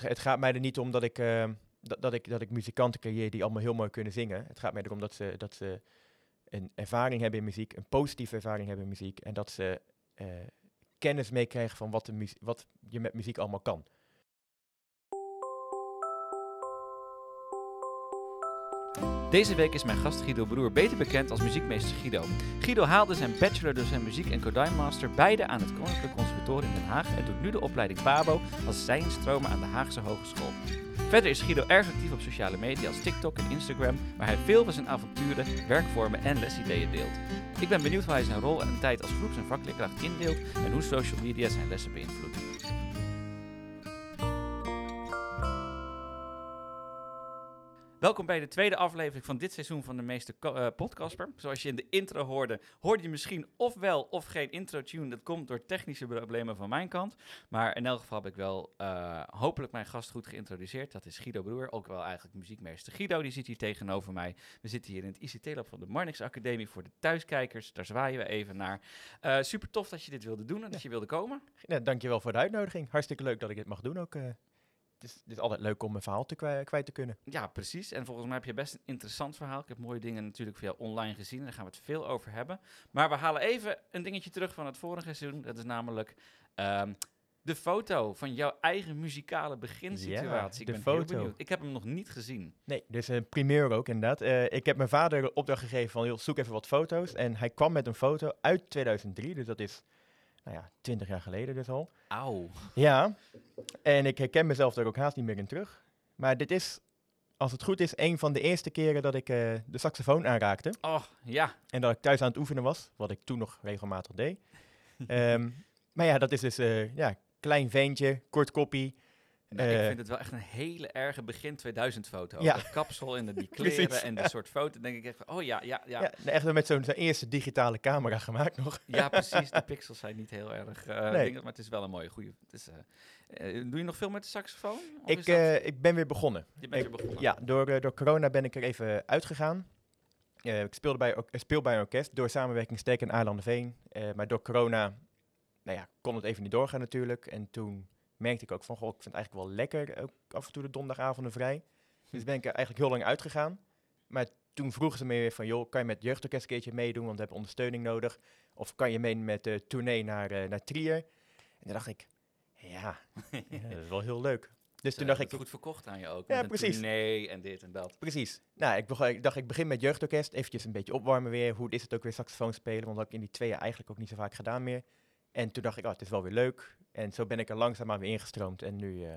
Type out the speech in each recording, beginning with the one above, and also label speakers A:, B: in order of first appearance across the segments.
A: Het, gaat mij er niet om dat ik, eh, dat, dat, ik, dat ik muzikanten creëer die allemaal heel mooi kunnen zingen. Het gaat mij erom dat ze, dat ze een ervaring hebben in muziek, een positieve ervaring hebben in muziek. En dat ze eh, kennis meekrijgen van wat, de wat je met muziek allemaal kan.
B: Deze week is mijn gast Guido Broer beter bekend als muziekmeester Guido. Guido haalde zijn bachelor docent muziek en Kodai-master beide aan het Koninklijk Conservatorium in Den Haag en doet nu de opleiding PABO als zijinstromer aan de Haagse Hogeschool. Verder is Guido erg actief op sociale media als TikTok en Instagram, waar hij veel van zijn avonturen, werkvormen en lesideeën deelt. Ik ben benieuwd hoe hij zijn rol en tijd als groeps- en vakleerkracht indeelt en hoe social media zijn lessen beïnvloedt. Welkom bij de tweede aflevering van dit seizoen van de Meeste Ko- eh, Podcasper. Zoals je in de intro hoorde, hoorde je misschien of wel of geen intro-tune. Dat komt door technische problemen van mijn kant. Maar in elk geval heb ik wel eh, hopelijk mijn gast goed geïntroduceerd. Dat is Guido Broer, ook wel eigenlijk muziekmeester Guido. Die zit hier tegenover mij. We zitten hier in het ICT-lab van de Marnix Academie voor de thuiskijkers. Daar zwaaien we even naar. Eh, super tof dat je dit wilde doen en dat je wilde komen.
A: Ja, dankjewel voor de uitnodiging. Hartstikke leuk dat ik dit mag doen ook. Het, is, het is altijd leuk om mijn verhaal te kwijt, kwijt te kunnen.
B: Ja, precies. En volgens mij heb je best een interessant verhaal. Ik heb mooie dingen natuurlijk voor jou online gezien. En daar gaan we het veel over hebben. Maar we halen even een dingetje terug van het vorige seizoen. Dat is namelijk ehm, de foto van jouw eigen muzikale beginsituatie.
A: de
B: ik ben heel
A: foto.
B: benieuwd. Ik heb hem nog niet gezien.
A: Nee, dus een primeur ook inderdaad. Eh, ik heb mijn vader de opdracht gegeven van, joh, zoek even wat foto's. En hij kwam met een foto uit 2003, dus dat is, nou ja, 20 jaar geleden dus al.
B: Auw.
A: Ja, en ik herken mezelf daar ook haast niet meer in terug. Maar dit is, als het goed is, een van de eerste keren dat ik eh, de saxofoon aanraakte.
B: Oh, ja.
A: En dat ik thuis aan het oefenen was, wat ik toen nog regelmatig deed. Ehm, maar ja, dat is dus, eh, ja, klein ventje, kort koppie.
B: Nou, ik
A: Eh.
B: vind het wel echt een hele erge begin 2000 foto.
A: Ja.
B: Dat kapsel en de, die kleren
A: Precies.
B: en dat soort foto. Denk ik echt oh ja, ja, ja.
A: Ja, echt met zo'n eerste digitale camera gemaakt nog.
B: Ja, precies. De pixels zijn niet heel erg eh
A: Nee.
B: dingen, maar het is wel een mooie, goede. Eh, doe je nog veel met de saxofoon? Of
A: Ik,
B: dat-
A: ik ben weer begonnen.
B: je bent
A: ik-
B: weer begonnen.
A: Ja, door, door corona ben ik er even uitgegaan. Ik speelde bij, speel bij een orkest door samenwerking Steek en Aarlanderveen. Eh maar door corona nou ja, kon het even niet doorgaan natuurlijk. En toen merkte ik ook van, goh, ik vind het eigenlijk wel lekker ook af en toe de donderdagavonden vrij. Dus ben ik er eigenlijk heel lang uitgegaan. Maar toen vroegen ze me weer van, joh, kan je met jeugdorkest een keertje meedoen, want we hebben ondersteuning nodig. Of kan je mee met de tournee naar, eh, naar Trier? En toen dacht ik, ja, ja, dat is wel heel leuk. Dus toen dacht ik,
B: goed verkocht aan je ook.
A: Ja, precies.
B: tournee en dit en dat.
A: Precies. Nou, ik, begon, ik dacht, ik begin met jeugdorkest. Eventjes een beetje opwarmen weer. Hoe is het ook weer saxofoon spelen? Want dat ik in die twee jaar eigenlijk ook niet zo vaak gedaan meer. En toen dacht ik, oh, het is wel weer leuk. En zo ben ik er langzaamaan weer ingestroomd. En nu, eh,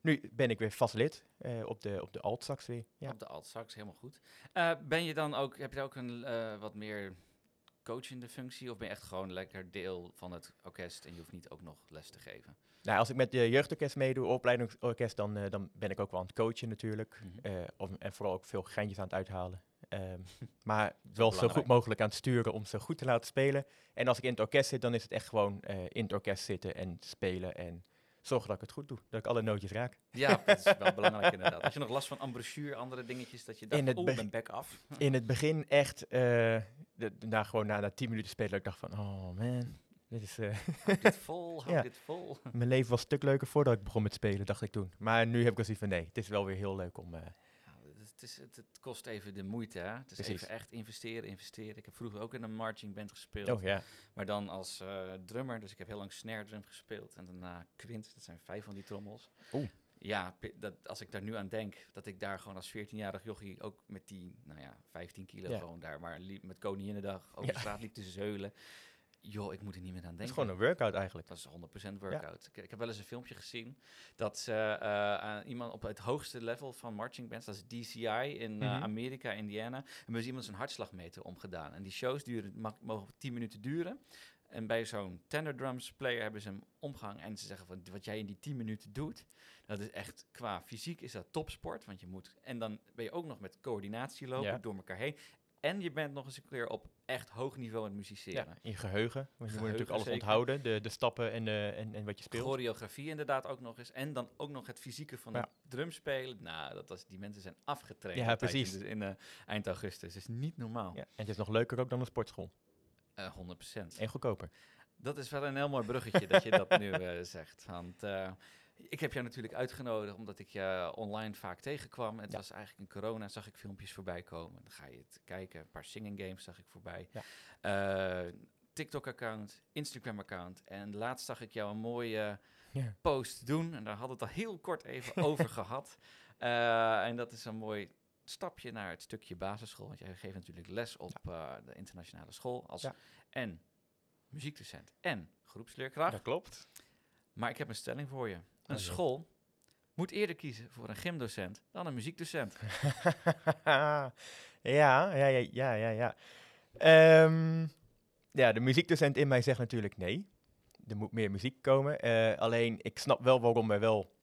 A: nu ben ik weer vast lid eh, op de, op de alt-sax weer. Ja.
B: Op de alt-sax, helemaal goed. Eh, ben je dan ook, heb je ook een wat meer coachende functie? Of ben je echt gewoon lekker deel van het orkest en je hoeft niet ook nog les te geven?
A: Nou, als ik met de jeugdorkest meedoe, opleidingsorkest, dan, dan ben ik ook wel aan het coachen natuurlijk.
B: Mhm.
A: Of, en vooral ook veel geintjes aan het uithalen. Ehm, maar wel zo goed mogelijk aan het sturen om ze goed te laten spelen. En als ik in het orkest zit, dan is het echt gewoon eh, in het orkest zitten en spelen. En zorgen dat ik het goed doe. Dat ik alle nootjes raak.
B: Ja, dat is wel belangrijk inderdaad. Had je nog last van embouchure, andere dingetjes, dat je dacht,
A: In het
B: oh,
A: beg-
B: ben back af?
A: In het begin echt, de, na, gewoon na, na tien minuten spelen, ik dacht van, oh man, dit is,
B: Hou dit vol, hou
A: Ja.
B: dit vol.
A: mijn leven was een stuk leuker voordat ik begon met spelen, dacht ik toen. Maar nu heb ik al zoiets van, nee, het is wel weer heel leuk om...
B: Ja, het, het is, het, het kost even de moeite, hè? Het is
A: Precies.
B: even echt investeren, investeren. Ik heb vroeger ook in een marching band gespeeld.
A: oh ja,
B: Maar dan als eh, drummer, dus ik heb heel lang snare drum gespeeld. En daarna quint, dat zijn vijf van die trommels.
A: Oeh.
B: Ja, dat, als ik daar nu aan denk, dat ik daar gewoon als 14-jarig jochie ook met die, nou ja, 15 kilo
A: Ja.
B: gewoon daar maar liep, met Koninginnedag over
A: Ja.
B: de straat liep te zeulen. Joh, ik moet er niet meer aan
A: het
B: denken.
A: is gewoon een workout eigenlijk.
B: Dat is 100% workout. Ik, ik heb wel eens een filmpje gezien dat ze eh, aan iemand op het hoogste level van marching bands, dat is DCI in eh,
A: Mhm.
B: Amerika, Indiana, hebben ze iemand zijn hartslagmeter omgedaan. En die shows duren, mag, mogen 10 minuten duren. En bij zo'n tenor drums player hebben ze hem omgehangen en ze zeggen van wat jij in die 10 minuten doet, dat is echt qua fysiek is dat topsport, want je moet en dan ben je ook nog met coördinatie lopen
A: Ja.
B: door elkaar heen. En je bent nog eens een keer op echt hoog niveau aan het musiceren.
A: Ja, in geheugen. Want je moet natuurlijk alles
B: zeker.
A: onthouden, de, de stappen en, eh, en, en wat je speelt.
B: Choreografie inderdaad ook nog eens. En dan ook nog het fysieke van
A: Ja.
B: het drumspelen. Nou, dat was, die mensen zijn afgetraind.
A: Ja, precies.
B: In, in, eh, eind augustus. Dat is niet normaal.
A: Ja, en het is nog leuker ook dan een sportschool.
B: Eh, 100%.
A: En goedkoper.
B: Dat is wel een heel mooi bruggetje dat je dat nu zegt. Want Ik heb jou natuurlijk uitgenodigd omdat ik je online vaak tegenkwam. Het
A: Ja.
B: was eigenlijk in corona, zag ik filmpjes voorbij komen. Dan ga je het kijken. Een paar singing games zag ik voorbij.
A: Ja.
B: Eh, TikTok-account, Instagram-account. En laatst zag ik jou een mooie
A: Ja.
B: post doen. En daar hadden we het al heel kort even over gehad. Eh, en dat is een mooi stapje naar het stukje basisschool. Want jij geeft natuurlijk les op eh, de internationale school als en muziekdocent en groepsleerkracht.
A: Dat klopt.
B: Maar ik heb een stelling voor je. Een school moet eerder kiezen voor een gymdocent dan een muziekdocent.
A: ja, ja, ja, ja, ja, ja. Ehm, ja, de muziekdocent in mij zegt natuurlijk nee. Er moet meer muziek komen. Eh, alleen, ik snap wel waarom er wel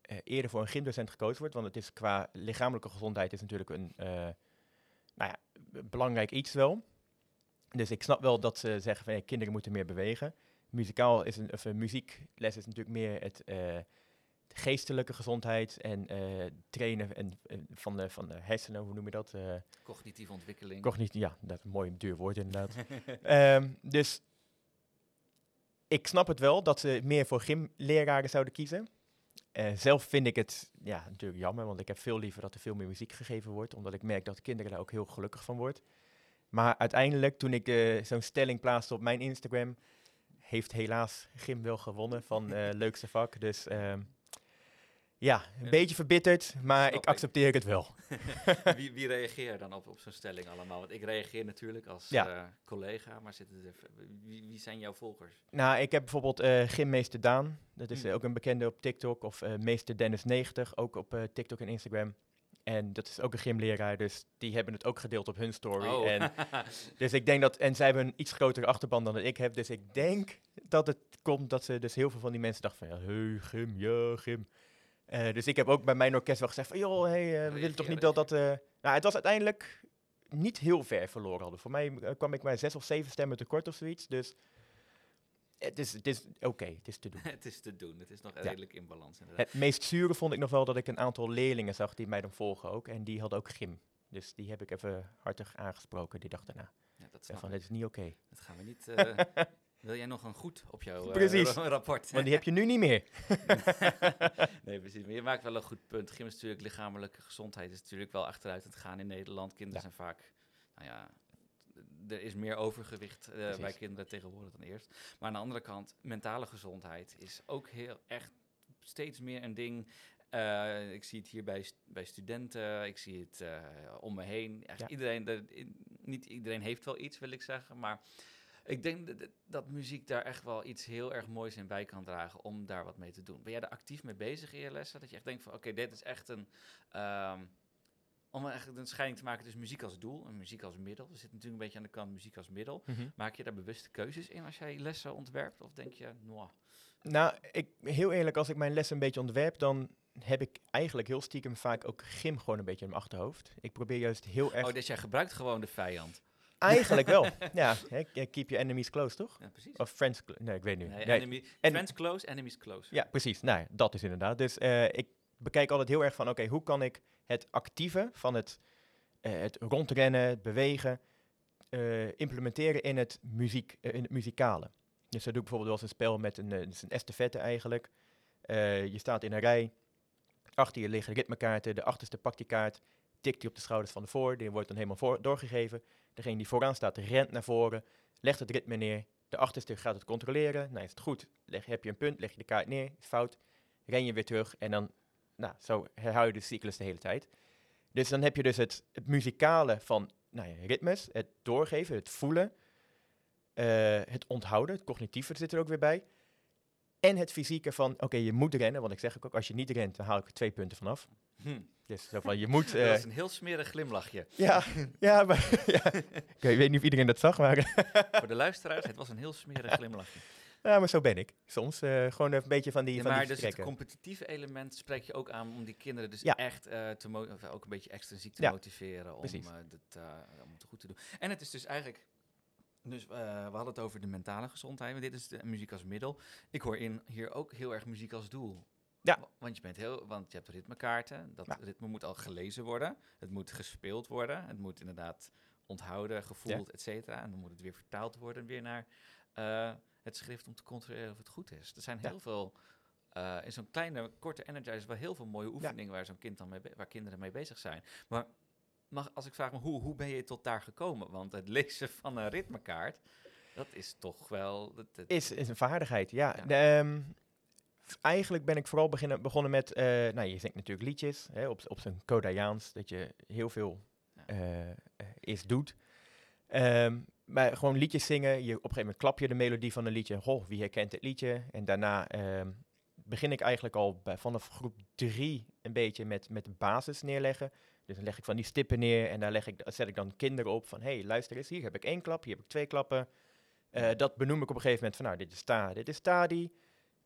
A: eh, eerder voor een gymdocent gekozen wordt. Want het is qua lichamelijke gezondheid is natuurlijk een eh, nou ja, belangrijk iets wel. Dus ik snap wel dat ze zeggen van hey, kinderen moeten meer bewegen. Muzikaal is een, of, eh, muziekles is natuurlijk meer het, eh, geestelijke gezondheid en eh, trainen en, van, de, van de hersenen, hoe noem je dat?
B: Cognitieve ontwikkeling.
A: cognitie, ja, dat is een mooi duur woord inderdaad. Ehm, dus ik snap het wel dat ze meer voor gymleraren zouden kiezen. Zelf vind ik het ja, natuurlijk jammer, want ik heb veel liever dat er veel meer muziek gegeven wordt, omdat ik merk dat de kinderen daar ook heel gelukkig van wordt. Maar uiteindelijk, toen ik zo'n stelling plaatste op mijn Instagram, heeft helaas gym wel gewonnen van eh, leukste vak. Dus ehm, ja, een beetje verbitterd, maar ik
B: ik.
A: accepteer het wel.
B: wie, wie reageer je dan op, op zo'n stelling allemaal? Want ik reageer natuurlijk als
A: Ja.
B: eh, collega, maar zitten er, wie, wie zijn jouw volgers?
A: Nou, ik heb bijvoorbeeld eh gymmeester Daan. Dat is
B: Hmm.
A: ook een bekende op TikTok. Of meester Dennis 90, ook op TikTok en Instagram. En dat is ook een gymleraar, dus die hebben het ook gedeeld op hun story.
B: Oh.
A: En, dus ik denk dat, en zij hebben een iets grotere achterban dan ik heb. Dus ik denk dat het komt dat ze dus heel veel van die mensen dachten van, ja, hey, gym, ja, gym. Eh, dus ik heb ook bij mijn orkest wel gezegd van, joh, hey, eh, we willen toch niet dat dat... eh, Nou, het was uiteindelijk niet heel ver verloren hadden. Voor mij kwam ik maar zes of zeven stemmen tekort of zoiets. Dus het is, het is oké, het is te doen.
B: het is te doen, het is nog
A: Ja.
B: redelijk in balans inderdaad.
A: Het meest zure vond ik nog wel dat ik een aantal leerlingen zag die mij dan volgen ook. En die hadden ook gym. Dus die heb ik even hartig aangesproken. Die dachten, nou,
B: Ja, dat, snap
A: van, dit is niet oké.
B: dat gaan we niet... eh, wil jij nog een goed op jouw
A: Precies.
B: ra- rapport?
A: Want die heb je nu niet meer.
B: nee, precies. Maar je maakt wel een goed punt. Gym is natuurlijk lichamelijke gezondheid. is natuurlijk wel achteruit aan het gaan in Nederland. Kinderen
A: Ja.
B: zijn vaak, nou ja, er is meer overgewicht eh, bij kinderen tegenwoordig dan eerst. Maar aan de andere kant, mentale gezondheid is ook heel echt steeds meer een ding. Eh, ik zie het hier bij, st- bij studenten, ik zie het eh, om me heen.
A: Ja.
B: iedereen, er- in- niet iedereen heeft wel iets, wil ik zeggen, maar ik denk dat, dat- muziek daar echt wel iets heel erg moois in bij kan dragen om daar wat mee te doen. Ben jij daar actief mee bezig in je lessen? Dat je echt denkt van, oké, dit is echt een... ehm, om echt een scheiding te maken tussen muziek als doel en muziek als middel. We zitten natuurlijk een beetje aan de kant muziek als middel. Maak je daar bewuste keuzes in als jij lessen ontwerpt? Of denk je, nou,
A: Nou, ik, heel eerlijk, als ik mijn les een beetje ontwerp, dan heb ik eigenlijk heel stiekem vaak ook gym gewoon een beetje in mijn achterhoofd. Ik probeer juist heel erg...
B: oh, dus jij gebruikt gewoon de vijand.
A: Eigenlijk wel. ja, keep your enemies close, toch?
B: Ja, precies.
A: Of friends... clo- Nee, ik weet niet.
B: Nee,
A: Nee,
B: enemy, friends close, enemies close.
A: Ja, precies. Nou, dat is inderdaad. Dus eh, ik bekijk altijd heel erg van, oké, hoe kan ik het actieve van het, eh, het rondrennen, het bewegen, eh, implementeren in het, muziek, eh, in het muzikale. Dus dat doe ik bijvoorbeeld wel eens een spel met een, is een estafette eigenlijk. Je staat in een rij, achter je liggen ritmekaarten, de achterste pakt die kaart, tikt die op de schouders van de voor, die wordt dan helemaal voor, doorgegeven. Degene die vooraan staat rent naar voren, legt het ritme neer, de achterste gaat het controleren. Nou, is het goed, leg, heb je een punt, leg je de kaart neer, is fout, ren je weer terug en dan, nou, zo herhaal je de cyclus de hele tijd. Dus dan heb je dus het, het muzikale van nou ja, ritmes, het doorgeven, het voelen, eh, het onthouden, het cognitieve zit er ook weer bij. En het fysieke van, oké, je moet rennen, want ik zeg ook, als je niet rent, dan haal ik er twee punten vanaf.
B: Hm.
A: Dus zo van, je moet...
B: dat
A: eh,
B: is een heel smerig glimlachje.
A: ja, ja, maar, ja. Ik weet niet of iedereen dat zag, maar,
B: Voor de luisteraars, het was een heel smerig glimlachje.
A: Ja, maar zo ben ik. Soms eh, gewoon een beetje van die,
B: Ja,
A: van
B: maar
A: die
B: dus het competitieve element spreek je ook aan om die kinderen dus
A: Ja.
B: echt eh, te of ook een beetje extrinsiek te
A: Ja,
B: motiveren om, eh, eh, om het goed te doen. En het is dus eigenlijk, dus we hadden het over de mentale gezondheid, maar dit is de muziek als middel. Ik hoor in hier ook heel erg muziek als doel.
A: Ja.
B: Wa- Want je bent heel, want je hebt ritmekaarten. Dat ritme moet al gelezen worden. Het moet gespeeld worden. Het moet inderdaad onthouden, gevoeld, et cetera. En dan moet het weer vertaald worden weer naar het schrift om te controleren of het goed is. Er zijn heel veel eh, in zo'n kleine, korte energizer wel heel veel mooie oefeningen waar zo'n kind dan mee, waar kinderen mee bezig zijn. Maar mag, als ik vraag me, hoe, hoe ben je tot daar gekomen? Want het lezen van een ritmekaart, dat is toch wel... Dat, dat-
A: Is, is een vaardigheid, ja.
B: Ja.
A: De, ehm, eigenlijk ben ik vooral beginnen, begonnen met, eh, nou je zingt natuurlijk liedjes hè, op, op zijn Kodayaans, dat je heel veel
B: Ja.
A: eh, is doet. Ehm, maar gewoon liedjes zingen, je, op een gegeven moment klap je de melodie van een liedje, goh, wie herkent het liedje? En daarna ehm, begin ik eigenlijk al bij, vanaf groep drie een beetje met, met de basis neerleggen. Dus dan leg ik van die stippen neer en daar leg ik, zet ik dan kinderen op van, hé, hey, luister eens, hier heb ik één klap, hier heb ik twee klappen. Eh, dat benoem ik op een gegeven moment van, nou, dit is ta, dit is tadi.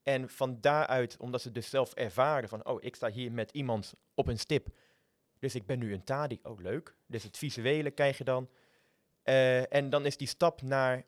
A: En van daaruit, omdat ze dus zelf ervaren van, oh, ik sta hier met iemand op een stip. Dus ik ben nu een tadi. Oh, leuk. Dus het visuele krijg je dan. Eh, en dan is die stap naar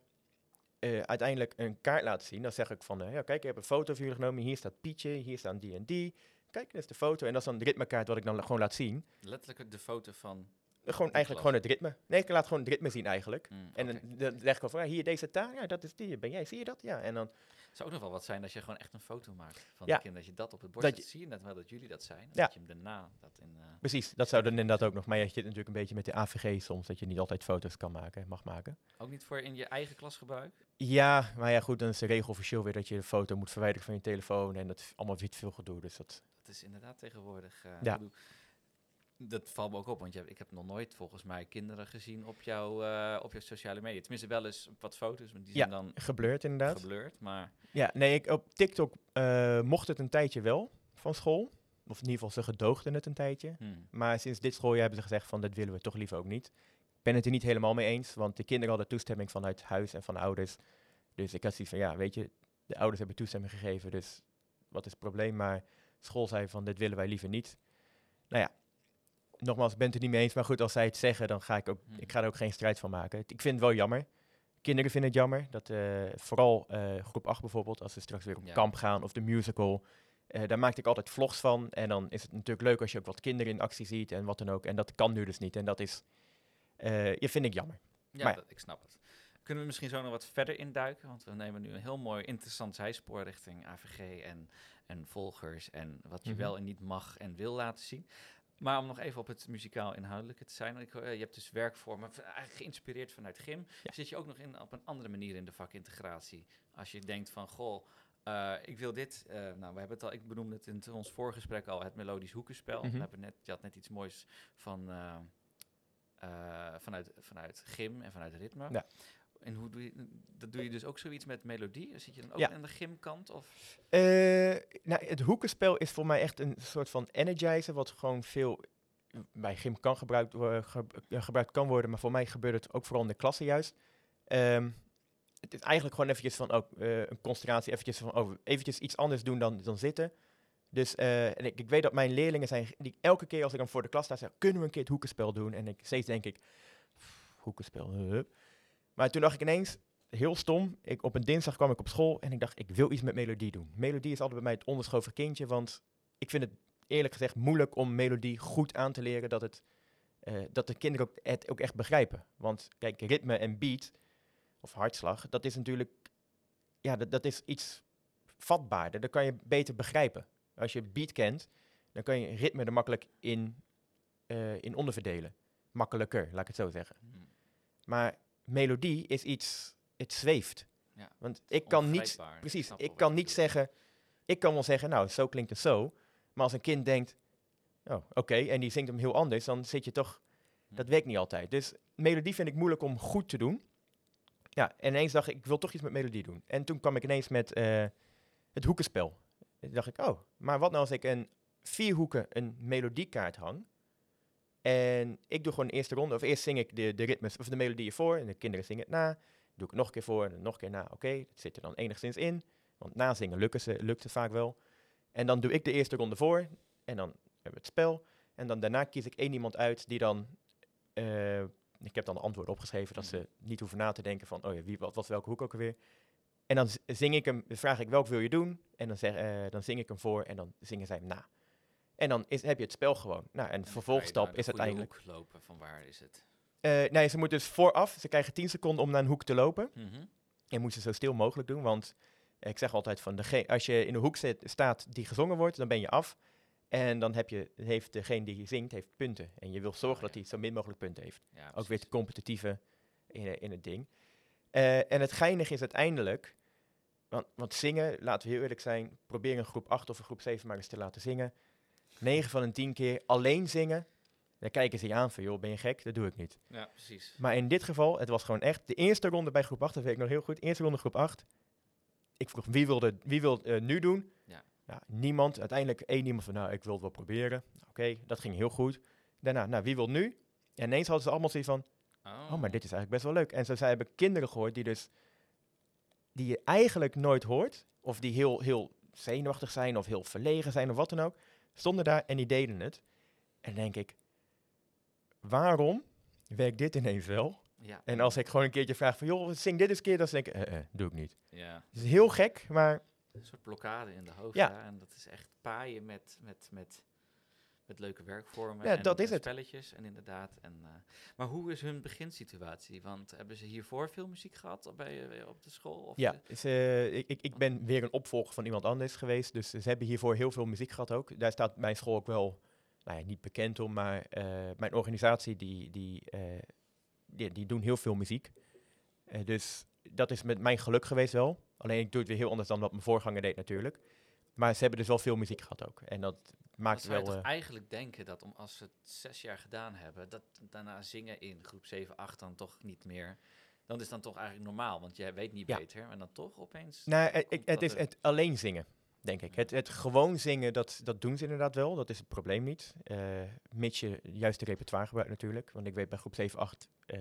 A: eh, uiteindelijk een kaart laten zien. Dan zeg ik van, eh, ja, kijk, ik heb een foto van jullie genomen. Hier staat Pietje, hier staan die en die. Kijk, dat is de foto. En dat is dan de ritmekaart wat ik dan gewoon laat zien.
B: letterlijk de foto van...
A: Gewoon eigenlijk
B: klas.
A: gewoon het ritme. Nee, ik laat gewoon het ritme zien eigenlijk.
B: Mm,
A: En dan, dan leg ik al van, ja, hier deze taal, ja, dat is die, ben jij, zie je dat? Ja, en dan,
B: zou ook nog wel wat zijn als je gewoon echt een foto maakt van
A: Ja.
B: de kind. Dat je dat op het bord
A: Dat je-
B: Zie je net wel dat jullie dat zijn.
A: Ja.
B: Dat je hem daarna dat in... eh,
A: precies, dat zou dan inderdaad ook nog. Maar je zit natuurlijk een beetje met de AVG soms, dat je niet altijd foto's kan maken, mag maken.
B: ook niet voor in je eigen klasgebruik?
A: Ja, maar ja, goed, dan is de regel officieel weer dat je de foto moet verwijderen van je telefoon en dat is allemaal weer te veel gedoe. Dus dat,
B: Dat is inderdaad tegenwoordig. eh,
A: Ja.
B: Dat valt me ook op, want je, ik heb nog nooit volgens mij kinderen gezien op, jouw eh, op jouw sociale media. Tenminste, wel eens wat foto's, maar die
A: Ja,
B: zijn dan
A: gebeurt inderdaad.
B: geblurred. Maar
A: Ja, nee, ik, op TikTok eh, mocht het een tijdje wel van school. Of in ieder geval, ze gedoogden het een tijdje.
B: hmm,
A: Maar sinds dit schooljaar hebben ze gezegd van, dat willen we toch liever ook niet. Ik ben het er niet helemaal mee eens, want de kinderen hadden toestemming vanuit huis en van de ouders. Dus ik had zoiets van, ja, weet je, de ouders hebben toestemming gegeven, dus wat is het probleem? Maar school zei van, dit willen wij liever niet. Nou ja, nogmaals, ik ben het er niet mee eens, maar goed, als zij het zeggen, dan ga ik ook,
B: Mhm.
A: ik ga er ook geen strijd van maken. Ik vind het wel jammer. Kinderen vinden het jammer, dat eh, vooral eh, groep 8 bijvoorbeeld, als ze straks weer op
B: Ja.
A: kamp gaan of de musical, eh, daar maakte ik altijd vlogs van. En dan is het natuurlijk leuk als je ook wat kinderen in actie ziet en wat dan ook. En dat kan nu dus niet. En dat is, je vind ik jammer.
B: ja,
A: Maar-
B: dat, ik snap het. Kunnen we misschien zo nog wat verder induiken? Want we nemen nu een heel mooi interessant zijspoor richting AVG en, en volgers en wat je
A: Mhm.
B: wel en niet mag en wil laten zien. Maar om nog even op het muzikaal inhoudelijke te zijn. Ik, eh, je hebt dus werkvormen, v- eigenlijk geïnspireerd vanuit gym.
A: Ja.
B: Zit je ook nog in, op een andere manier in de vakintegratie? Als je denkt van, goh, eh, ik wil dit. eh, nou, we hebben het al, ik benoemde het in ons voorgesprek al, het melodisch hoekenspel.
A: Mhm.
B: We hebben net, je had net iets moois van, vanuit, vanuit gym en vanuit ritme.
A: Ja.
B: En hoe doe je, dat doe je dus ook zoiets met melodie? Zit je dan ook
A: Ja.
B: aan de gymkant? Of?
A: Eh, nou, het hoekenspel is voor mij echt een soort van energizer, wat gewoon veel bij gym kan gebruikt, ge- eh, gebruikt kan worden. Maar voor mij gebeurt het ook vooral in de klasse juist. Ehm, het is eigenlijk gewoon eventjes van ook eh, een concentratie, eventjes van oh, eventjes iets anders doen dan, dan zitten. Dus en ik, ik weet dat mijn leerlingen zijn, die elke keer als ik dan voor de klas sta, zeggen, kunnen we een keer het hoekenspel doen? En ik, steeds denk ik, "Pff, hoekenspel, huh?" Maar toen dacht ik ineens, heel stom, ik, op een dinsdag kwam ik op school en ik dacht, ik wil iets met melodie doen. Melodie is altijd bij mij het onderschoven kindje, want ik vind het eerlijk gezegd moeilijk om melodie goed aan te leren, dat, het, eh, dat de kinderen ook, het ook echt begrijpen. Want kijk, ritme en beat, of hartslag, dat is natuurlijk, ja, dat, dat is iets vatbaarder. Dat kan je beter begrijpen. Als je beat kent, dan kan je ritme er makkelijk in, eh, in onderverdelen. Makkelijker, laat ik het zo zeggen.
B: Hmm.
A: Maar melodie is iets, het zweeft.
B: Ja,
A: Want ik kan niet, precies, ik kan niet zeggen, ik kan wel zeggen, nou, zo klinkt het zo. Maar als een kind denkt, oh, oké, en die zingt hem heel anders, dan zit je toch, dat
B: Hm.
A: werkt niet altijd. Dus melodie vind ik moeilijk om goed te doen. Ja, en ineens dacht ik, ik wil toch iets met melodie doen. En toen kwam ik ineens met eh, het hoekenspel. En toen dacht ik, oh, maar wat nou als ik een vier hoeken een melodiekaart hang. En ik doe gewoon de eerste ronde, of eerst zing ik de, de ritmes of de melodieën voor en de kinderen zingen het na. Doe ik het nog een keer voor en nog een keer na. Oké, dat zit er dan enigszins in. Want na zingen lukken ze, lukt het vaak wel. En dan doe ik de eerste ronde voor en dan hebben we het spel. En dan daarna kies ik één iemand uit die dan... eh, ik heb dan de antwoorden opgeschreven, dat ze niet hoeven na te denken van... oh ja, wie, wat was welke hoek ook alweer. En dan zing ik hem, dan vraag ik welk wil je doen? En dan, zeg, eh, dan zing ik hem voor en dan zingen zij hem na. En dan is, heb je het spel gewoon. Nou, en de vervolgstap is
B: de
A: uiteindelijk...
B: hoek lopen van waar is het?
A: Eh, nee, ze moeten dus vooraf, ze krijgen 10 seconden om naar een hoek te lopen.
B: Mhm.
A: En moeten ze zo stil mogelijk doen, want Ik zeg altijd van, dege- als je in de hoek zit, staat die gezongen wordt, dan ben je af. En dan heb je, heeft degene die zingt, heeft punten. En je wil zorgen
B: Oh,
A: dat
B: ja.
A: hij zo min mogelijk punten heeft.
B: Ja,
A: Ook weer het competitieve in, in het ding. Eh, en het geinige is uiteindelijk, want, want zingen, laten we heel eerlijk zijn, probeer een groep 8 of een groep 7 maar eens te laten zingen. 9 van de 10 keer alleen zingen, dan kijken ze je aan van, joh, ben je gek? Dat doe ik niet.
B: Ja, precies.
A: Maar in dit geval, het was gewoon echt de eerste ronde bij groep 8, dat weet ik nog heel goed. Eerste ronde groep 8. Ik vroeg wie wilde, wie wil eh, nu doen?
B: Ja.
A: niemand. Uiteindelijk één iemand van, nou, ik wil het wel proberen. Oké, dat ging heel goed. Daarna, nou, wie wil nu? En ineens hadden ze allemaal zoiets van, oh, maar dit is eigenlijk best wel leuk. En zo zij hebben kinderen gehoord die dus, die je eigenlijk nooit hoort, of die heel, heel zenuwachtig zijn, of heel verlegen zijn, of wat dan ook, stonden daar en die deden het. En denk ik, waarom werkt dit ineens wel?
B: Ja.
A: En als ik gewoon een keertje vraag van, joh, zing dit eens een keer, dan denk ik, eh, eh, doe ik niet.
B: Ja,
A: Het is heel gek, maar
B: een soort blokkade in de hoofd.
A: Ja.
B: Ja. En dat is echt paaien met, met, met, met leuke werkvormen.
A: Ja,
B: en,
A: dat is het.
B: spelletjes en inderdaad. En, eh, maar hoe is hun beginsituatie? Want hebben ze hiervoor veel muziek gehad op, bij, eh, op de school? Of
A: ja,
B: de-
A: ze, ik, ik- ik ben weer een opvolger van iemand anders geweest. Dus ze hebben hiervoor heel veel muziek gehad ook. Daar staat mijn school ook wel, nou ja, niet bekend om, maar eh, mijn organisatie, die, die, eh, die, die doen heel veel muziek. Eh, dus dat is met mijn geluk geweest wel. Alleen ik doe het weer heel anders dan wat mijn voorganger deed natuurlijk. Maar ze hebben dus wel veel muziek gehad ook. En dat maakt
B: zou je
A: wel...
B: toch
A: eh,
B: eigenlijk denken dat om, als ze het zes jaar gedaan hebben, dat daarna zingen in groep 7, 8 dan toch niet meer. Dan is dan toch eigenlijk normaal, want jij weet niet
A: Ja.
B: beter. En dan toch opeens.
A: Nou, het,
B: komt
A: het is het alleen zingen, denk ik. Het, het gewoon zingen, dat, dat doen ze inderdaad wel. Dat is het probleem niet. Eh mits je juist de repertoire gebruikt natuurlijk. Want ik weet bij groep 7, 8, eh,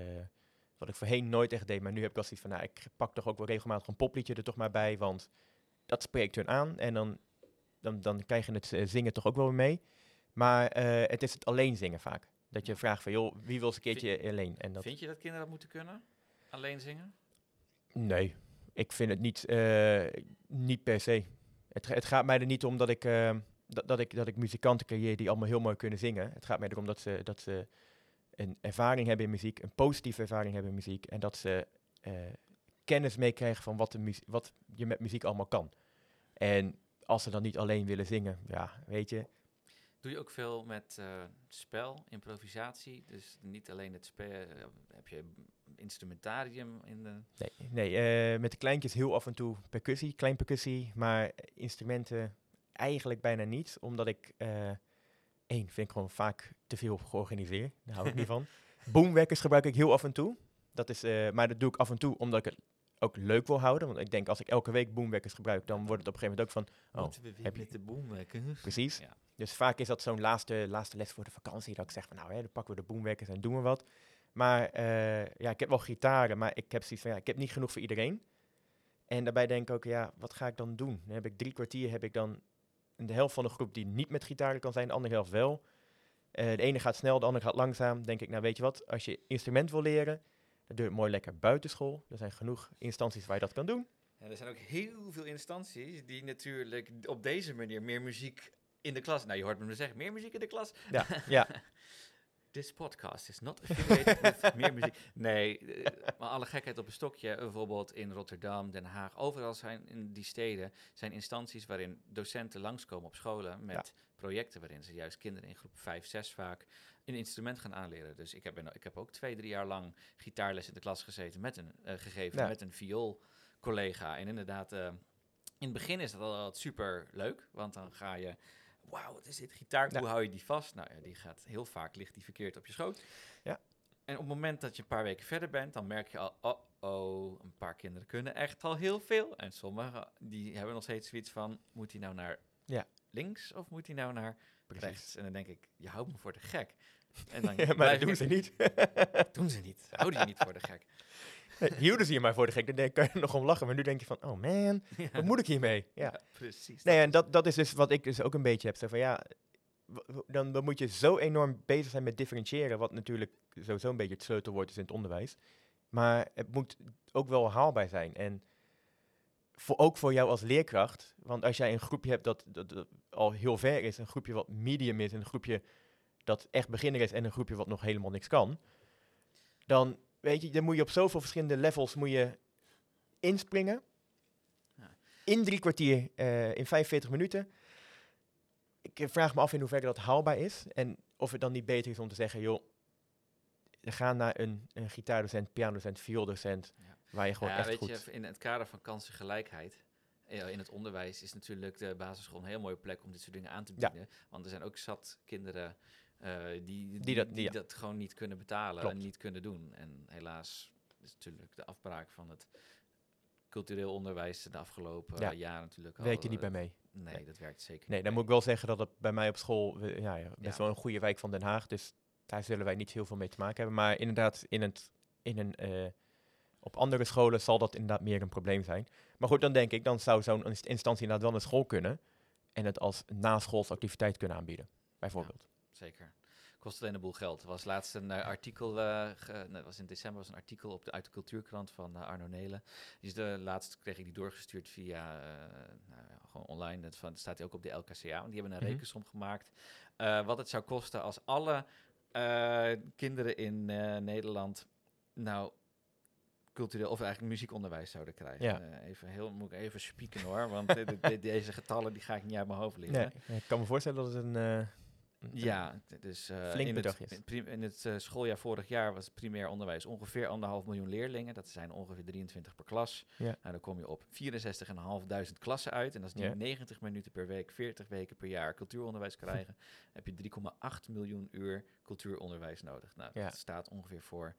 A: wat ik voorheen nooit echt deed. Maar nu heb ik wel zoiets van, nou, ik pak toch ook wel regelmatig een popliedje er toch maar bij. Want dat spreekt hun aan. En dan, dan, dan krijg je het eh, zingen toch ook wel mee. Maar eh, het is het alleen zingen vaak. Dat je vraagt van, joh, wie wil eens een keertje alleen? En dat,
B: Vind je dat kinderen dat moeten kunnen? Alleen zingen?
A: Nee, ik vind het niet, eh, niet per se. Het, het gaat mij er niet om dat ik, dat, dat, ik, dat ik muzikanten creëer die allemaal heel mooi kunnen zingen. Het gaat mij erom dat ze, dat ze een ervaring hebben in muziek, een positieve ervaring hebben in muziek. En dat ze kennis meekrijgen van wat, de wat je met muziek allemaal kan. En als ze dan niet alleen willen zingen, ja, weet je.
B: Doe je ook veel met eh, spel, improvisatie? Dus niet alleen het spel. heb je instrumentarium in de.
A: Nee, nee eh, met de kleintjes heel af en toe percussie, klein percussie, maar instrumenten eigenlijk bijna niet, omdat ik eh één vind ik gewoon vaak te veel georganiseerd. Daar hou ik niet van. Boomwekkers gebruik ik heel af en toe. Dat is, eh, maar dat doe ik af en toe omdat ik het ook leuk wil houden. Want ik denk als ik elke week boomwekkers gebruik, dan wordt het op een gegeven moment ook van, oh,
B: Moeten we weer
A: heb je-
B: met de boomwekkers?
A: precies.
B: Ja.
A: Dus vaak is dat zo'n laatste, laatste les voor de vakantie, dat ik zeg van, nou, hè, dan pakken we de boomwekkers en doen we wat. Maar eh, ja, ik heb wel gitaren, maar ik heb zoiets van, ja, ik heb niet genoeg voor iedereen. En daarbij denk ik ook, ja, wat ga ik dan doen? Dan heb ik drie kwartier, heb ik dan de helft van de groep die niet met gitaren kan zijn, de andere helft wel. Eh, de ene gaat snel, de andere gaat langzaam. Denk ik, nou weet je wat, als je instrument wil leren, dan doe je het mooi lekker buitenschool. Er zijn genoeg instanties waar je dat kan doen.
B: Ja, er zijn ook heel veel instanties die natuurlijk op deze manier meer muziek in de klas. Nou, je hoort me zeggen, meer muziek in de klas.
A: Ja, ja.
B: This podcast is not affiliated with meer muziek. Nee, eh, maar alle gekheid op een stokje. Bijvoorbeeld in Rotterdam, Den Haag. Overal zijn in die steden zijn instanties waarin docenten langskomen op scholen met projecten waarin ze juist kinderen in groep 5, 6 vaak een instrument gaan aanleren. Dus ik heb, ik heb ook twee, drie jaar lang gitaarles in de klas gezeten met een, eh, gegeven
A: Ja.
B: met een vioolcollega. En inderdaad, eh, in het begin is dat al super leuk, want dan ga je wauw, wat is dit gitaar?
A: Ja.
B: Hoe hou je die vast? Nou ja, die gaat heel vaak, ligt die verkeerd op je schoot.
A: Ja.
B: En op het moment dat je een paar weken verder bent, dan merk je al, oh, oh, een paar kinderen kunnen echt al heel veel. En sommigen, die hebben nog steeds zoiets van, moet hij nou naar
A: Ja.
B: links of moet hij nou naar
A: Precies.
B: rechts? En dan denk ik, je houdt me voor de gek. En dan
A: Ja, maar dat doen ze niet.
B: Doen ze niet. Houden je niet voor de gek.
A: Hielden ze je maar voor de gek, dan kan je nog om lachen. Maar nu denk je van, oh man,
B: Ja.
A: wat moet ik hiermee? Ja.
B: Ja, precies.
A: Nee, en dat, dat is dus wat ik dus ook een beetje heb. Zo van, ja, dan, dan moet je zo enorm bezig zijn met differentiëren, wat natuurlijk sowieso een beetje het sleutelwoord is in het onderwijs. Maar het moet ook wel haalbaar zijn. En voor, ook voor jou als leerkracht, want als jij een groepje hebt dat, dat, dat al heel ver is, een groepje wat medium is, en een groepje dat echt beginner is en een groepje wat nog helemaal niks kan, dan weet je, dan moet je op zoveel verschillende levels moet je inspringen. in drie kwartier, eh, in 45 minuten. Ik eh, vraag me af in hoeverre dat haalbaar is. En of het dan niet beter is om te zeggen, joh, gaan naar een, een gitaardocent, pianodocent, viooldocent,
B: Ja.
A: waar je gewoon
B: ja,
A: echt
B: weet
A: goed...
B: je, in het kader van kansengelijkheid eh, in het onderwijs is natuurlijk de basisschool een heel mooie plek om dit soort dingen aan te
A: Ja.
B: bieden. Want er zijn ook zat kinderen die, die,
A: Die dat-
B: die
A: ja.
B: dat gewoon niet kunnen betalen
A: Klopt.
B: en niet kunnen doen. En helaas is natuurlijk de afbraak van het cultureel onderwijs de afgelopen
A: Ja.
B: eh, jaren natuurlijk al,
A: Werkt er niet
B: eh,
A: bij mee.
B: Nee,
A: Nee.
B: dat werkt zeker
A: Nee, dan moet ik wel zeggen dat het bij mij op school, ja, ja, best
B: Ja.
A: wel een goede wijk van Den Haag, dus daar zullen wij niet heel veel mee te maken hebben. Maar inderdaad, in het, in een, eh, op andere scholen zal dat inderdaad meer een probleem zijn. Maar goed, dan denk ik, dan zou zo'n inst- instantie inderdaad wel naar school kunnen en het als naschoolse activiteit kunnen aanbieden, bijvoorbeeld.
B: Zeker. Kost alleen een boel geld. Er was laatst een eh, artikel, eh, ge- nee, was in december was een artikel op de, uit de cultuurkrant van eh, Arno Nelen. Die is de laatst kreeg ik die doorgestuurd via, nou, ja, gewoon online. Dat van, staat hij ook op de LKCA. Want die hebben een
A: Mhm.
B: rekensom gemaakt. wat het zou kosten als alle kinderen in Nederland nou cultureel of eigenlijk muziekonderwijs zouden krijgen.
A: Ja.
B: Even heel, moet ik even spieken hoor, want de- de- de- deze getallen die ga ik niet uit mijn hoofd leren.
A: Nee, ik kan me voorstellen dat het een... een-
B: Ja, dus eh,
A: Flink
B: in, het, in, het eh, schooljaar vorig jaar was het primair onderwijs ongeveer anderhalf miljoen leerlingen. Dat zijn ongeveer 23 per klas.
A: Ja.
B: Nou, dan kom je op 64.500 klassen uit. En als die
A: Ja.
B: 90 minuten per week, 40 weken per jaar cultuuronderwijs krijgen, heb je 3,8 miljoen uur cultuuronderwijs nodig. Nou,
A: Ja.
B: dat staat ongeveer voor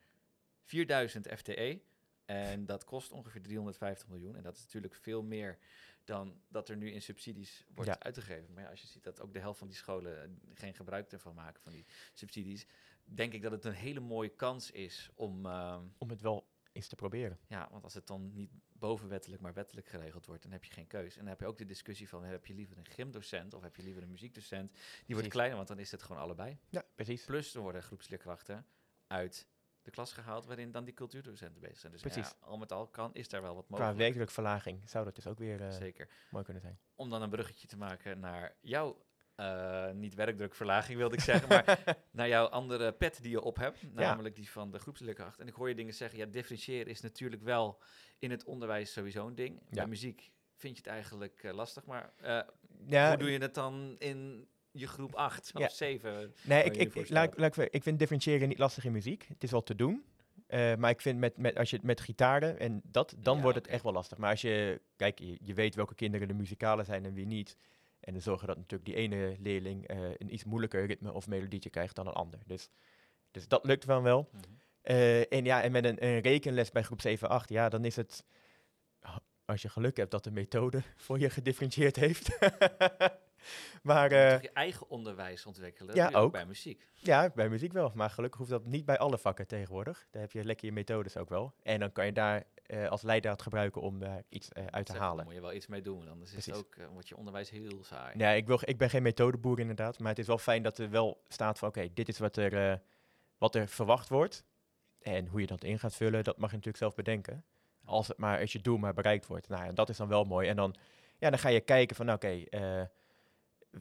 B: 4000 FTE. En dat kost ongeveer 350 miljoen. En dat is natuurlijk veel meer dan dat er nu in subsidies wordt
A: Ja.
B: uitgegeven. Maar ja, als je ziet dat ook de helft van die scholen geen gebruik ervan maken van die subsidies, denk ik dat het een hele mooie kans is om, ehm,
A: om het wel eens te proberen.
B: ja, want als het dan niet bovenwettelijk, maar wettelijk geregeld wordt, dan heb je geen keus. En dan heb je ook de discussie van, heb je liever een gymdocent of heb je liever een muziekdocent? Die wordt
A: Precies.
B: kleiner, want dan is het gewoon allebei.
A: Ja, precies.
B: Plus er worden groepsleerkrachten uit de klas gehaald waarin dan die cultuurdocenten bezig zijn. Dus ja,
A: Precies.
B: al met al kan, is daar wel wat
A: Qua
B: mogelijk.
A: werkdrukverlaging zou dat dus ook weer eh,
B: Zeker.
A: mooi kunnen zijn.
B: Om dan een bruggetje te maken naar jouw, eh, niet werkdrukverlaging wilde ik zeggen, maar naar jouw andere pet die je op hebt. Namelijk die van de groepsleerkracht. En ik hoor je dingen zeggen, ja, differentiëren is natuurlijk wel in het onderwijs sowieso een ding. Bij
A: Ja.
B: muziek vind je het eigenlijk eh, lastig, maar
A: Ja,
B: hoe doe je het dan in je groep 8 of
A: Ja.
B: 7?
A: Nee, ik, ik, laat, laat ik, ik vind differentiëren niet lastig in muziek. Het is wel te doen. Eh, maar ik vind met, met, als je het met gitaren en dat, dan
B: Ja,
A: wordt het echt wel lastig. Maar als je, kijk, je, je weet welke kinderen de muzikale zijn en wie niet. En dan zorgen dat natuurlijk die ene leerling eh, een iets moeilijker ritme of melodietje krijgt dan een ander. Dus, dus dat lukt wel wel.
B: Mhm.
A: Eh, en ja, en met een, een rekenles bij groep 7, 8, ja, dan is het, als je geluk hebt dat de methode voor je gedifferentieerd heeft. maar
B: toch je eigen onderwijs ontwikkelen.
A: ja, ook.
B: bij muziek.
A: ja, bij muziek wel. Maar gelukkig hoeft dat niet bij alle vakken tegenwoordig. Daar heb je lekker je methodes ook wel. En dan kan je daar eh, als leidraad gebruiken om daar iets eh, uit te
B: Zeg,
A: halen.
B: Daar moet je wel iets mee doen, anders is het ook, wordt je onderwijs heel saai.
A: Nee, ik, wil, ik ben geen methodeboer inderdaad. Maar het is wel fijn dat er wel staat van... Oké, dit is wat er, wat er verwacht wordt. En hoe je dat in gaat vullen, dat mag je natuurlijk zelf bedenken. Als, het maar, als je doel maar bereikt wordt. Nou ja, dat is dan wel mooi. En dan, ja, dan ga je kijken van... Oké,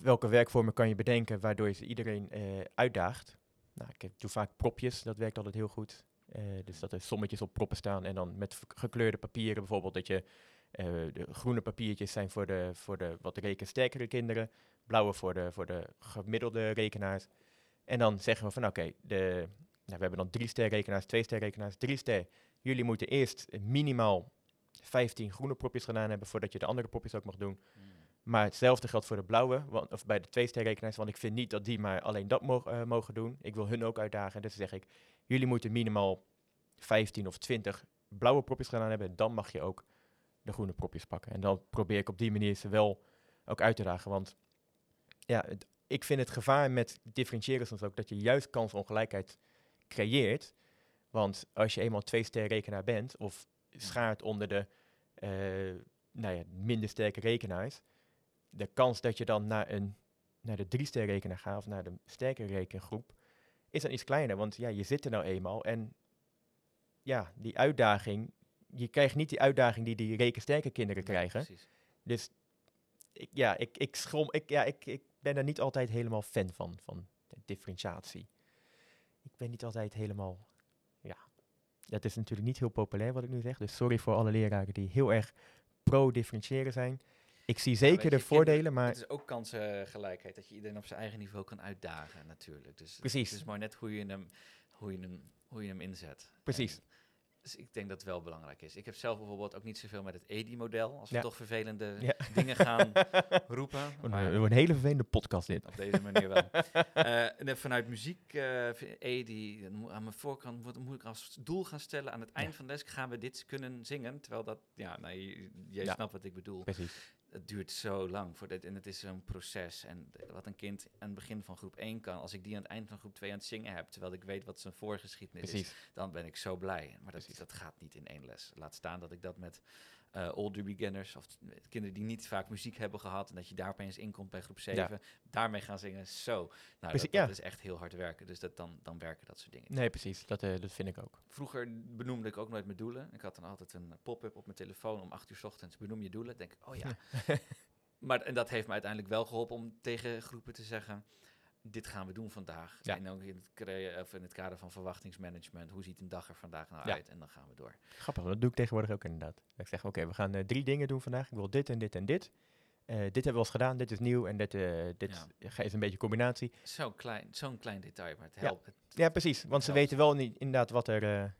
A: welke werkvormen kan je bedenken... waardoor je iedereen eh, uitdaagt. Nou, ik doe vaak propjes. Dat werkt altijd heel goed. Eh, dus dat er sommetjes op proppen staan. En dan met gekleurde papieren bijvoorbeeld... dat je eh, de groene papiertjes zijn voor de, voor de wat rekensterkere kinderen. Blauwe voor de, voor de gemiddelde rekenaars. En dan zeggen we van oké, nou, we hebben dan drie ster rekenaars, twee ster rekenaars, drie ster. Jullie moeten eerst minimaal 15 groene propjes gedaan hebben voordat je de andere propjes ook mag doen.
B: Mm.
A: Maar hetzelfde geldt voor de blauwe, want, of bij de twee ster rekenaars, want ik vind niet dat die maar alleen dat mo- eh, mogen doen. Ik wil hun ook uitdagen. Dus zeg ik, jullie moeten minimaal 15 of 20 blauwe propjes gedaan hebben. Dan mag je ook de groene propjes pakken. En dan probeer ik op die manier ze wel ook uit te dagen. Want ja, het- ik vind het gevaar met differentiëren soms ook dat je juist kansongelijkheid creëert. Want als je eenmaal twee ster rekenaar bent of schaart onder de eh, nou ja, minder sterke rekenaars, de kans dat je dan naar, een, naar de drie ster rekenaar gaat of naar de sterke rekengroep, is dan iets kleiner. Want ja, je zit er nou eenmaal en ja, die uitdaging, je krijgt niet die uitdaging die die rekensterke kinderen krijgen.
B: precies.
A: Dus ik, ja, ik, ik, schrom, ik, ja ik, ik ben er niet altijd helemaal fan van, van differentiatie. Ik ben niet altijd helemaal, ja. Dat is natuurlijk niet heel populair wat ik nu zeg, dus sorry voor alle leraren die heel erg pro-differentiëren zijn. Ik zie zeker de voordelen,
B: kinderen-
A: maar
B: Het is ook kansengelijkheid, dat je iedereen op zijn eigen niveau kan uitdagen natuurlijk. Dus
A: Precies.
B: het is maar net hoe je hem, hoe je hem, hoe je hem inzet.
A: Precies.
B: En dus ik denk dat het wel belangrijk is. Ik heb zelf bijvoorbeeld ook niet zoveel met het EDI-model, als we
A: Ja.
B: toch vervelende
A: Ja.
B: dingen gaan roepen.
A: Een,
B: maar-
A: een hele vervelende podcast dit.
B: Op deze manier wel. Eh, en vanuit muziek, vind- eh, moet- aan mijn voorkant moet, moet ik als doel gaan stellen... aan het eind van de les gaan we dit kunnen zingen. Terwijl dat, ja, nou, je- jij snapt wat ik bedoel.
A: Precies.
B: Het duurt zo lang voor dit, en het is zo'n proces. En wat een kind aan het begin van groep 1 kan... als ik die aan het eind van groep 2 aan het zingen heb... terwijl ik weet wat zijn voorgeschiedenis is dan ben ik zo blij. Maar dat,
A: Precies.
B: dat gaat niet in één les. Laat staan dat ik dat met eh, older beginners of kinderen die niet vaak muziek hebben gehad en dat je daar opeens inkomt bij groep 7, daarmee gaan zingen. Zo, nou,
A: Precies,
B: dat, dat
A: ja.
B: is echt heel hard werken. Dus dat dan, dan werken dat soort dingen.
A: Nee, precies. Dat, eh, dat vind ik ook.
B: Vroeger benoemde ik ook nooit mijn doelen. Ik had dan altijd een pop-up op mijn telefoon om 8 uur 's ochtends. Benoem je doelen. Denk ik, oh ja. maar en dat heeft me uiteindelijk wel geholpen om tegen groepen te zeggen. Dit gaan we doen vandaag.
A: Ja.
B: En ook in het, of in het kader van verwachtingsmanagement. Hoe ziet een dag er vandaag nou
A: Ja.
B: uit? En dan gaan we door.
A: Grappig, dat doe ik tegenwoordig ook inderdaad. Ik zeg, oké, we gaan eh, drie dingen doen vandaag. Ik wil dit en dit en dit. Eh, dit hebben we al eens gedaan, dit is nieuw en dit, eh, dit ga- is een beetje combinatie.
B: Zo'n klein, zo'n klein detail, maar het
A: Ja.
B: helpt. Het-
A: Ja, precies. Want ze
B: Helpt.
A: weten wel niet inderdaad wat er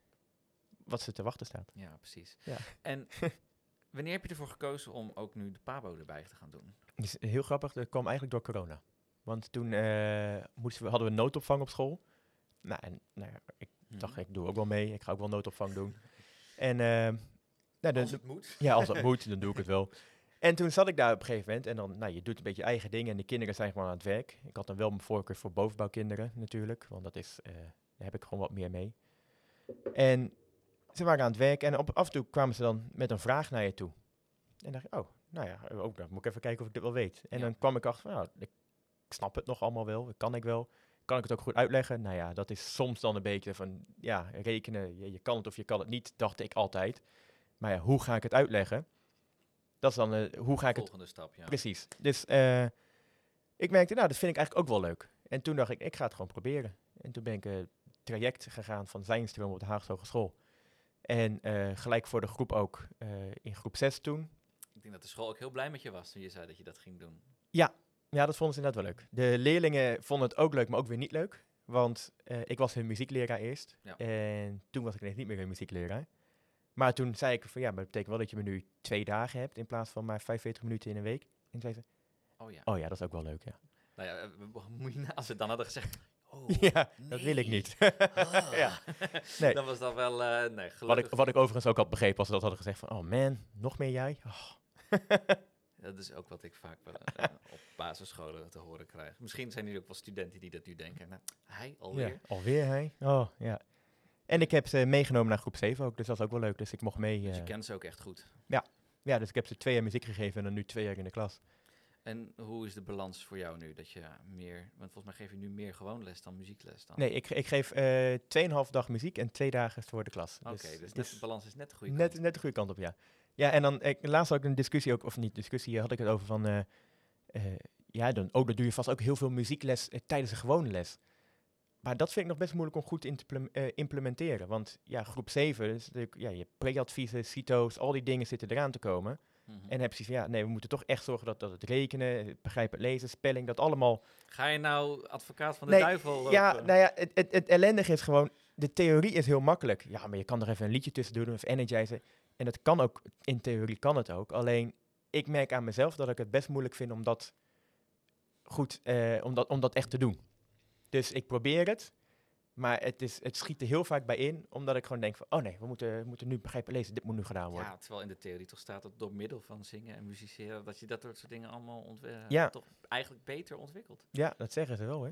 A: wat ze te wachten staat.
B: Ja, precies.
A: Ja.
B: En wanneer heb je ervoor gekozen om ook nu de Pabo erbij te gaan doen?
A: Is heel grappig, dat kwam eigenlijk door corona. Want toen eh, moesten we, hadden we noodopvang op school. Nou, en nou ja, ik dacht,
B: Mhm.
A: ik doe ook wel mee. Ik ga ook wel noodopvang doen. En eh, nou, de,
B: Als het moet.
A: Ja, als dat moet, dan doe ik het wel. En toen zat ik daar op een gegeven moment en dan, nou, je doet een beetje je eigen dingen en de kinderen zijn gewoon aan het werk. Ik had dan wel mijn voorkeur voor bovenbouwkinderen natuurlijk, want dat is, eh, daar heb ik gewoon wat meer mee. En ze waren aan het werk en op, af en toe kwamen ze dan met een vraag naar je toe. En dacht ik, oh, nou ja, ook dan moet ik even kijken of ik dit wel weet. En
B: Ja.
A: dan kwam ik achter van, nou, ik snap het nog allemaal wel, dat kan ik wel. Kan ik het ook goed uitleggen? Nou ja, dat is soms dan een beetje van, ja, rekenen, je, je kan het of je kan het niet, dacht ik altijd. Maar ja, hoe ga ik het uitleggen? Dat is dan, eh, hoe ga ik het
B: Volgende stap, ja.
A: Precies. Dus eh, ik merkte, nou, dat vind ik eigenlijk ook wel leuk. En toen dacht ik, ik ga het gewoon proberen. En toen ben ik een traject gegaan van Zijnstroom op de Haagse Hogeschool. En eh, gelijk voor de groep ook, eh, in groep 6 toen.
B: Ik denk dat de school ook heel blij met je was toen je zei dat je dat ging doen.
A: Ja, dat vonden ze inderdaad wel leuk. De leerlingen vonden het ook leuk, maar ook weer niet leuk. Want eh, ik was hun muziekleraar eerst.
B: Ja.
A: En toen was ik ineens niet meer hun muziekleraar. Maar toen zei ik van ja, maar dat betekent wel dat je me nu twee dagen hebt in plaats van maar 45 minuten in een week. En zei ze,
B: Oh ja.
A: oh ja, dat is ook wel leuk, ja.
B: Nou ja, eh, moet je als ze dan hadden gezegd... Oh,
A: ja, dat wil ik niet.
B: Ah.
A: Ja. Nee.
B: Dan was dat wel... eh nee,
A: Wat ik,
B: gelukkig.
A: wat ik overigens ook had begrepen als ze dat hadden gezegd van, oh man, nog meer jij? Oh.
B: Dat is ook wat ik vaak wel, eh, op basisscholen te horen krijg. Misschien zijn er ook wel studenten die dat nu denken. Nou, hij alweer?
A: Ja, alweer hij? Oh, ja. En ik heb ze meegenomen naar groep 7 ook, dus dat is ook wel leuk. Dus ik mocht mee.
B: Dus je
A: eh,
B: kent ze ook echt goed.
A: ja, dus ik heb ze twee jaar muziek gegeven en dan nu twee jaar in de klas.
B: En hoe is de balans voor jou nu? Dat je meer... Want volgens mij geef je nu meer gewoon les dan muziekles dan.
A: Nee, ik, ik geef eh 2,5 dag muziek en twee dagen voor de klas.
B: Oké, dus, net,
A: is
B: de balans is net de goede
A: net,
B: kant.
A: net de goede kant op, ja. Ja, en dan, ik, laatst had ik een discussie ook, of niet discussie, had ik het over van, eh, ja, dan, oh, dan doe je vast ook heel veel muziekles eh, tijdens een gewone les. Maar dat vind ik nog best moeilijk om goed te implem- implementeren. Want ja, groep 7, dus ja, je pre-adviezen, CITO's, al die dingen zitten eraan te komen.
B: Mhm.
A: En heb je van, ja, nee, we moeten toch echt zorgen dat, dat het rekenen, het begrijpen, het lezen, spelling, dat allemaal...
B: Ga je nou advocaat van de
A: Nee,
B: duivel
A: Ja, nou ja, het, het, het ellendige is gewoon, de theorie is heel makkelijk. Ja, maar je kan er even een liedje tussen doen of energizen. En dat kan ook, in theorie kan het ook. Alleen, ik merk aan mezelf dat ik het best moeilijk vind om dat goed, eh, om, dat, om dat echt te doen. Dus ik probeer het, maar het, is, het schiet er heel vaak bij in, omdat ik gewoon denk van, oh nee, we moeten, we moeten nu begrijpen lezen, dit moet nu gedaan worden.
B: Ja, terwijl in de theorie toch staat dat door middel van zingen en musiceren, dat je dat soort dingen allemaal
A: Ja.
B: toch eigenlijk beter ontwikkelt.
A: Ja, dat zeggen ze wel, hè?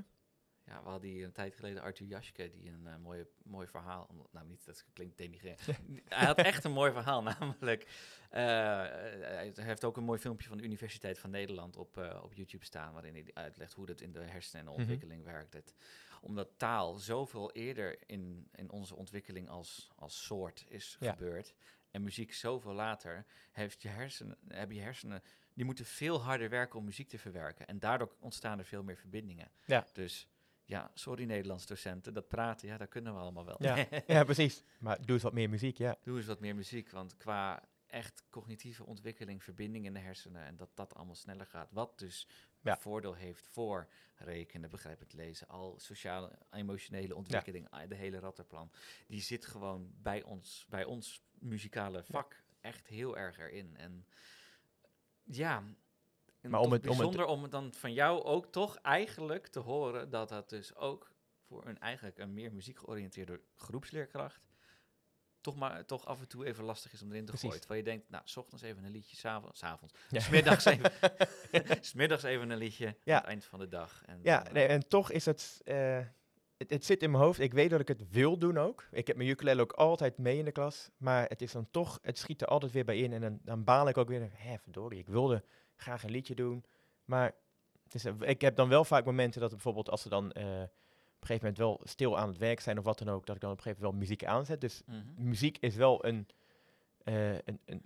B: Ja, we hadden hier een tijd geleden Arthur Jaschke, die een eh, mooie, mooi verhaal... Nou, niet, dat klinkt denigrerend. hij had echt een mooi verhaal, namelijk... eh, hij heeft ook een mooi filmpje van de Universiteit van Nederland op, eh, op YouTube staan... waarin hij uitlegt hoe dat in de hersenen en de
A: Mhm.
B: ontwikkeling werkt. Het, omdat taal zoveel eerder in, in onze ontwikkeling als, als soort is
A: Ja.
B: gebeurd... en muziek zoveel later, heeft je hersenen, hebben je hersenen... die moeten veel harder werken om muziek te verwerken. En daardoor ontstaan er veel meer verbindingen.
A: Ja.
B: Dus ja, sorry Nederlands docenten, dat praten, ja, dat kunnen we allemaal wel.
A: Ja. ja, precies. Maar doe eens wat meer muziek, ja.
B: Doe eens wat meer muziek, want qua echt cognitieve ontwikkeling, verbinding in de hersenen en dat dat allemaal sneller gaat. Wat dus
A: Ja.
B: voordeel heeft voor rekenen, begrijpend lezen, al sociale, emotionele ontwikkeling, ah, de hele rattenplan. Die zit gewoon bij ons, bij ons muzikale vak echt heel erg erin. En ja, en
A: Maar om het- om het-
B: bijzonder om het dan van jou ook toch eigenlijk te horen dat dat dus ook voor een eigenlijk een meer muziek georiënteerde groepsleerkracht toch maar toch af en toe even lastig is om erin te
A: Precies.
B: gooien. Terwijl je denkt, nou, s ochtends even een liedje, s'avonds, s'avonds,
A: Ja.
B: smiddags even, smiddags even een liedje,
A: Ja.
B: aan het eind van de dag. En
A: Ja,
B: dan, eh,
A: nee, en toch is het, eh, het... Het zit in mijn hoofd. Ik weet dat ik het wil doen ook. Ik heb mijn ukulele ook altijd mee in de klas. Maar het is dan toch... Het schiet er altijd weer bij in. En dan, dan baal ik ook weer. Hé, verdorie. Ik wilde graag een liedje doen. Maar het is, ik heb dan wel vaak momenten dat bijvoorbeeld als ze dan... eh, op een gegeven moment wel stil aan het werk zijn of wat dan ook, dat ik dan op een gegeven moment wel muziek aanzet. Dus
B: mhm.
A: muziek is wel een, eh, een, een...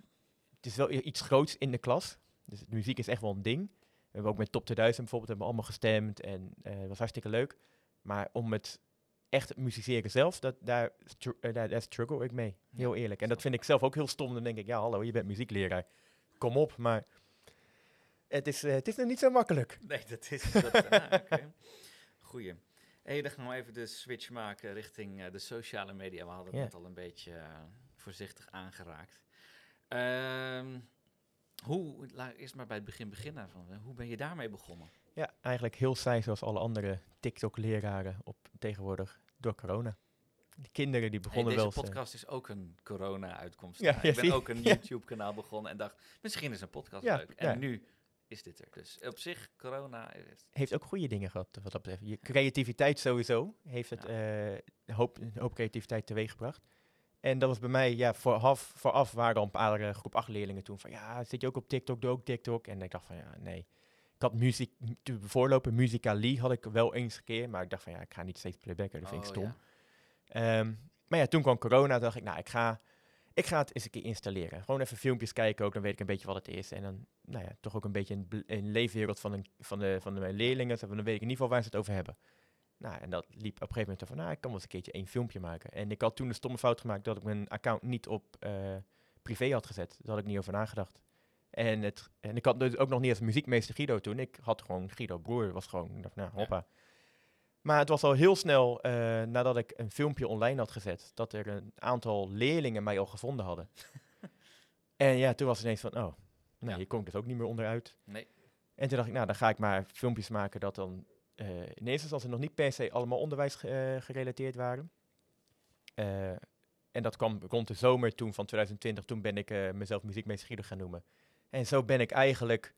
A: Het is wel iets groots in de klas. Dus muziek is echt wel een ding. We hebben ook met Top 2000 bijvoorbeeld hebben we allemaal gestemd en het was hartstikke leuk. Maar om het echt musiceren zelf, dat, daar, daar, daar struggle ik mee. Heel eerlijk. En dat vind ik zelf ook heel stom. Dan denk ik, ja hallo, je bent muziekleraar. Kom op, maar het is, eh, het is nog niet zo makkelijk.
B: Nee, dat is... Dat, ah, oké. Goeie. Hey, dan gaan we even de switch maken richting eh, de sociale media. We hadden het al een beetje eh, voorzichtig aangeraakt. Ehm, hoe, laat eerst maar bij het begin beginnen. Van, hoe ben je daarmee begonnen?
A: Ja, eigenlijk heel saai zoals alle andere TikTok-leraren op tegenwoordig door corona. Die kinderen die
B: Hey,
A: begonnen
B: deze
A: wel... eh,
B: podcast is ook een corona-uitkomst.
A: Ja, ja,
B: ik ben ook een. YouTube-kanaal begonnen en dacht, misschien is een podcast
A: Ja,
B: leuk. En nu is dit er. Dus op zich, corona is...
A: heeft ook goede dingen gehad, wat dat betreft. Je creativiteit sowieso heeft het eh, een, hoop, een hoop creativiteit teweeggebracht. En dat was bij mij, ja, vooraf, vooraf waren al een paar eh, groep 8 leerlingen toen van, ja, zit je ook op TikTok, doe ook TikTok. En ik dacht van, ja, nee. Ik had muziek, te voorlopen, Musical.ly had ik wel eens een keer, maar ik dacht van, ja, ik ga niet steeds playbacken, dat vind ik
B: Oh,
A: stom.
B: ja.
A: Ehm, maar ja, toen kwam corona, dacht ik, nou, ik ga, ik ga het eens een keer installeren. Gewoon even filmpjes kijken ook, dan weet ik een beetje wat het is. En dan, nou ja, toch ook een beetje de leefwereld van, een, van, de, van de mijn leerlingen. Dan weet ik in ieder geval waar ze het over hebben. Nou, en dat liep op een gegeven moment van, nou, ik kan wel eens een keertje één filmpje maken. En ik had toen de stomme fout gemaakt dat ik mijn account niet op eh, privé had gezet. Daar had ik niet over nagedacht. En, het, en ik had dus ook nog niet als muziekmeester Guido toen. Ik had gewoon Guido broer, was gewoon, nou, hoppa. Maar het was al heel snel eh, nadat ik een filmpje online had gezet, dat er een aantal leerlingen mij al gevonden hadden. en ja, toen was het ineens van, oh, nou,
B: Ja.
A: hier kom ik dus ook niet meer onderuit.
B: Nee.
A: En toen dacht ik, nou, dan ga ik maar filmpjes maken dat dan eh, in eerste instantie nog niet per se allemaal onderwijs ge- eh, gerelateerd waren. En dat kwam rond de zomer toen van 2020, toen ben ik mezelf muziekmeester gaan noemen. En zo ben ik eigenlijk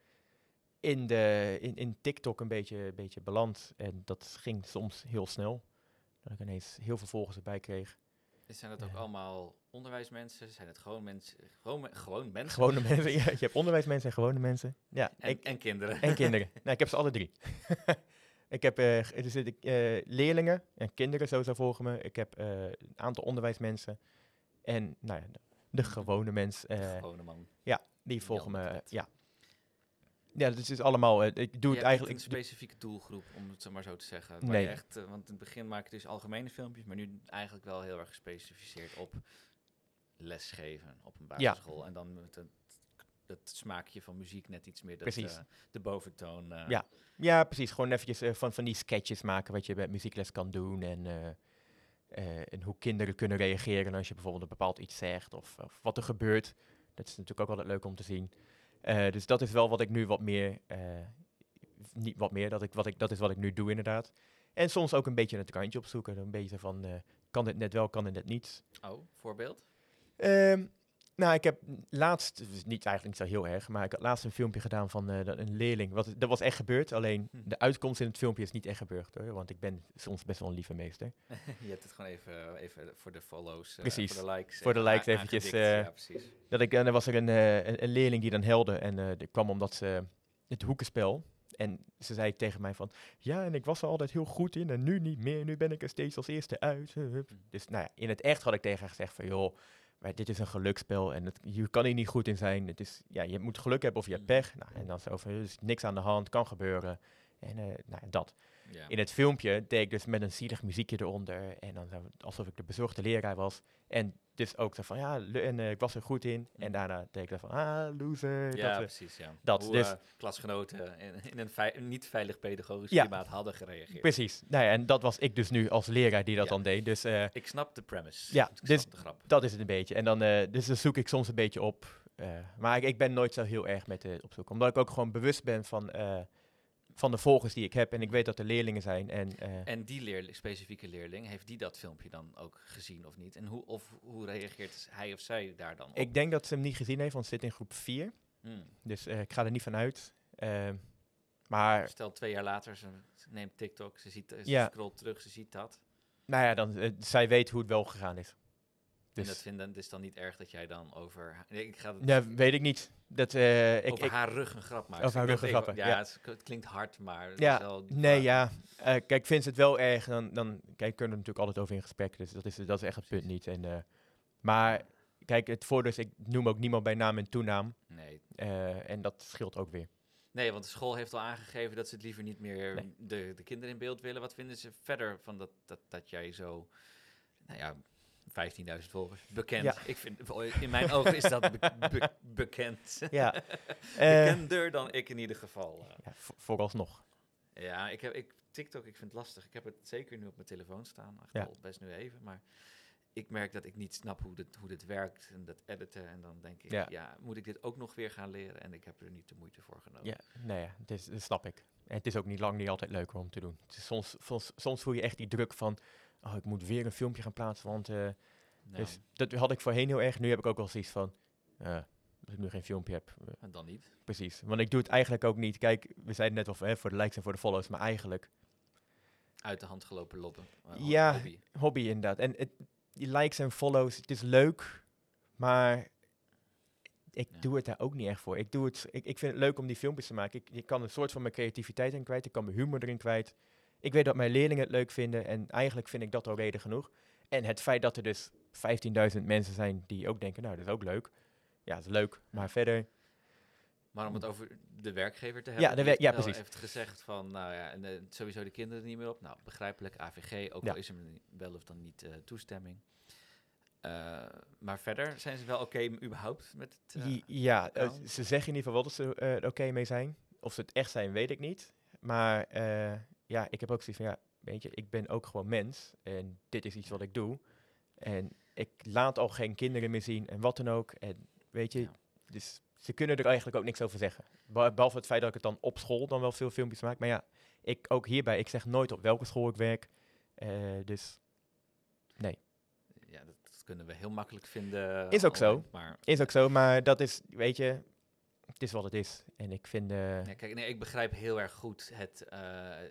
A: in, de, in, in TikTok een beetje, beetje beland. En dat ging soms heel snel. Dat ik ineens heel veel volgers erbij kreeg.
B: Zijn het ook
A: Ja.
B: allemaal onderwijsmensen? Zijn het gewoon mensen? Gewoon, gewoon mensen?
A: Gewone mensen, ja, je hebt onderwijsmensen en gewone mensen. Ja,
B: En,
A: ik,
B: en kinderen.
A: en kinderen. nou, ik heb ze alle drie. ik heb er zitten eh, leerlingen en kinderen sowieso volgen me. Ik heb eh, een aantal onderwijsmensen. En nou ja, de, de gewone mens, eh,
B: Gewone man.
A: die volgen me. ja. Ja, het is allemaal. eh, ik doe het eigenlijk. ik
B: een specifieke doelgroep, om het zo maar zo te zeggen.
A: Nee.
B: echt, eh, want in het begin maak je dus algemene filmpjes, maar nu eigenlijk wel heel erg gespecificeerd op lesgeven op een
A: Ja.
B: basisschool. En dan met het, het smaakje van muziek net iets meer dat,
A: Precies.
B: eh, de boventoon.
A: Ja. Ja, precies. Gewoon eventjes van, van die sketches maken wat je met muziekles kan doen. En, en hoe kinderen kunnen reageren als je bijvoorbeeld een bepaald iets zegt. Of, of wat er gebeurt. Dat is natuurlijk ook altijd leuk om te zien. Eh, dus dat is wel wat ik nu wat meer... eh, niet wat meer, dat, ik, wat ik, dat is wat ik nu doe inderdaad. En soms ook een beetje het kantje opzoeken. Een beetje van, eh, kan dit net wel, kan dit net niet.
B: Oh, voorbeeld?
A: Ehm, nou, ik heb laatst, het is niet eigenlijk niet zo heel erg, maar ik had laatst een filmpje gedaan van eh, een leerling. Wat, dat was echt gebeurd, alleen
B: Hm.
A: de uitkomst in het filmpje is niet echt gebeurd hoor. Want ik ben soms best wel een lieve meester.
B: je hebt het gewoon even, even voor de follows, eh,
A: Precies.
B: voor de likes.
A: Voor de
B: even
A: likes eventjes, eh,
B: ja, precies.
A: Dat ik, en er was er een, eh, een, een leerling die dan helde en eh dat kwam omdat ze het hoekenspel. En ze zei tegen mij van, ja, en ik was er altijd heel goed in en nu niet meer. Nu ben ik er steeds als eerste uit. eh.
B: Hm.
A: Dus nou ja, in het echt had ik tegen haar gezegd van, joh, maar dit is een gelukspel en het, je kan hier niet goed in zijn. Het is, ja, je moet geluk hebben of je hebt
B: Mhm.
A: pech. Nou, en dan zo van, er is niks aan de hand, kan gebeuren. En eh, nou, dat.
B: Ja.
A: In het filmpje deed ik dus met een zielig muziekje eronder. En dan alsof ik de bezorgde leraar was. En dus ook zo van, ja, en eh, ik was er goed in.
B: Hm.
A: En daarna deed ik dan van, ah, loser.
B: Ja,
A: dat,
B: precies. Ja.
A: dat,
B: Hoe
A: dus-
B: eh, klasgenoten in, in een vei- niet veilig pedagogisch
A: Ja.
B: klimaat hadden gereageerd.
A: precies. Nou ja, en dat was ik dus nu als leraar die dat
B: Ja.
A: dan deed. Dus eh,
B: Ik snap de premise.
A: Ja,
B: ik snap
A: dus-
B: de grap.
A: dat is het een beetje. En dan, dus dan zoek ik soms een beetje op. maar ik, ik ben nooit zo heel erg met het opzoeken. Omdat ik ook gewoon bewust ben van, van de volgers die ik heb. En ik weet dat er leerlingen zijn. En, eh,
B: En die leerling, specifieke leerling, heeft die dat filmpje dan ook gezien of niet? En hoe, of, hoe reageert hij of zij daar dan op?
A: ik denk dat ze hem niet gezien heeft, want ze zit in groep 4.
B: Hmm.
A: Dus eh, ik ga er niet van uit. Ehm, maar
B: Stel twee jaar later, ze, neemt TikTok, ze, ziet, ze
A: Ja.
B: scrolt terug, ze ziet dat.
A: nou ja, dan, eh, zij weet hoe het wel gegaan is.
B: En dat
A: Dus
B: vinden, het is dan niet erg dat jij dan over... Nee, ik ga het
A: ja, weet ik niet. Dat, eh, ik,
B: over
A: ik,
B: haar rug een grap maken.
A: Over haar rug een grap, ja.
B: Ja, het, het klinkt hard, maar...
A: Ja,
B: wel
A: nee, ja. eh, kijk, vindt ze het wel erg, dan, dan kijk, kunnen we er natuurlijk altijd over in gesprek. Dus dat is, dat is echt het punt niet. En, eh, maar kijk, het voordeel is, ik noem ook niemand bij naam en toenaam.
B: Nee.
A: en dat scheelt ook weer.
B: nee, want de school heeft al aangegeven dat ze het liever niet meer
A: Nee.
B: de, de kinderen in beeld willen. Wat vinden ze verder van dat, dat, dat jij zo... Nou ja, 15.000 volgers. Bekend.
A: Ja.
B: Ik vind, in mijn ogen is dat be- be- bekend.
A: Ja, eh,
B: Bekender dan ik in ieder geval.
A: ja vo- vooralsnog.
B: Ja, ik heb ik, TikTok, ik vind het lastig. Ik heb het zeker nu op mijn telefoon staan.
A: Ja.
B: al best nu even. Maar ik merk dat ik niet snap hoe dit, hoe dit werkt en dat editen. En dan denk ik, ja.
A: Ja.
B: moet ik dit ook nog weer gaan leren? En ik heb er niet de moeite voor genomen.
A: Ja, nee, het is, dat snap ik. En het is ook niet lang niet altijd leuk om te doen. Het is soms, soms, soms voel je echt die druk van, oh, ik moet weer een filmpje gaan plaatsen, want... eh,
B: Nou,
A: Dus dat had ik voorheen heel erg. Nu heb ik ook wel zoiets van, eh, als ik nu geen filmpje heb, eh,
B: en dan niet.
A: precies. Want ik doe het eigenlijk ook niet. Kijk, we zeiden net al hè, voor de likes en voor de follows, maar eigenlijk
B: Uit de hand gelopen loppen.
A: Ja.
B: hobby.
A: hobby inderdaad. En het, die likes en follows, het is leuk, maar ik
B: Ja.
A: doe het daar ook niet echt voor. Ik, doe het, ik, ik vind het leuk om die filmpjes te maken. Ik, ik kan een soort van mijn creativiteit in kwijt, ik kan mijn humor erin kwijt. Ik weet dat mijn leerlingen het leuk vinden en eigenlijk vind ik dat al reden genoeg. En het feit dat er dus 15.000 mensen zijn die ook denken, nou, dat is ook leuk. Ja, dat is leuk, maar verder...
B: Maar om het over de werkgever te hebben.
A: de
B: die
A: wer- ja,
B: wel
A: precies.
B: heeft gezegd van, nou ja, en, eh, sowieso de kinderen er niet meer op. Nou, begrijpelijk, AVG, ook
A: Ja.
B: al is er wel of dan niet eh, toestemming. Eh, maar verder zijn ze wel oké überhaupt met het...
A: ja, ze zeggen in ieder geval dat ze er oké mee zijn. Of ze het echt zijn, weet ik niet. Maar ja, ik heb ook zoiets van, ja, weet je, ik ben ook gewoon mens. En dit is iets wat ik doe. En ik laat al geen kinderen meer zien en wat dan ook. En weet je,
B: Ja.
A: dus ze kunnen er eigenlijk ook niks over zeggen. Be- Behalve het feit dat ik het dan op school dan wel veel filmpjes maak. Maar ja, ik ook hierbij, ik zeg nooit op welke school ik werk. Eh, dus
B: Ja, dat, kunnen we heel makkelijk vinden.
A: Is ook zo.
B: online, Maar
A: is ook zo, maar dat is, weet je, het is wat het is. En ik vind... eh,
B: Ja, kijk, nee, ik begrijp heel erg goed het, eh,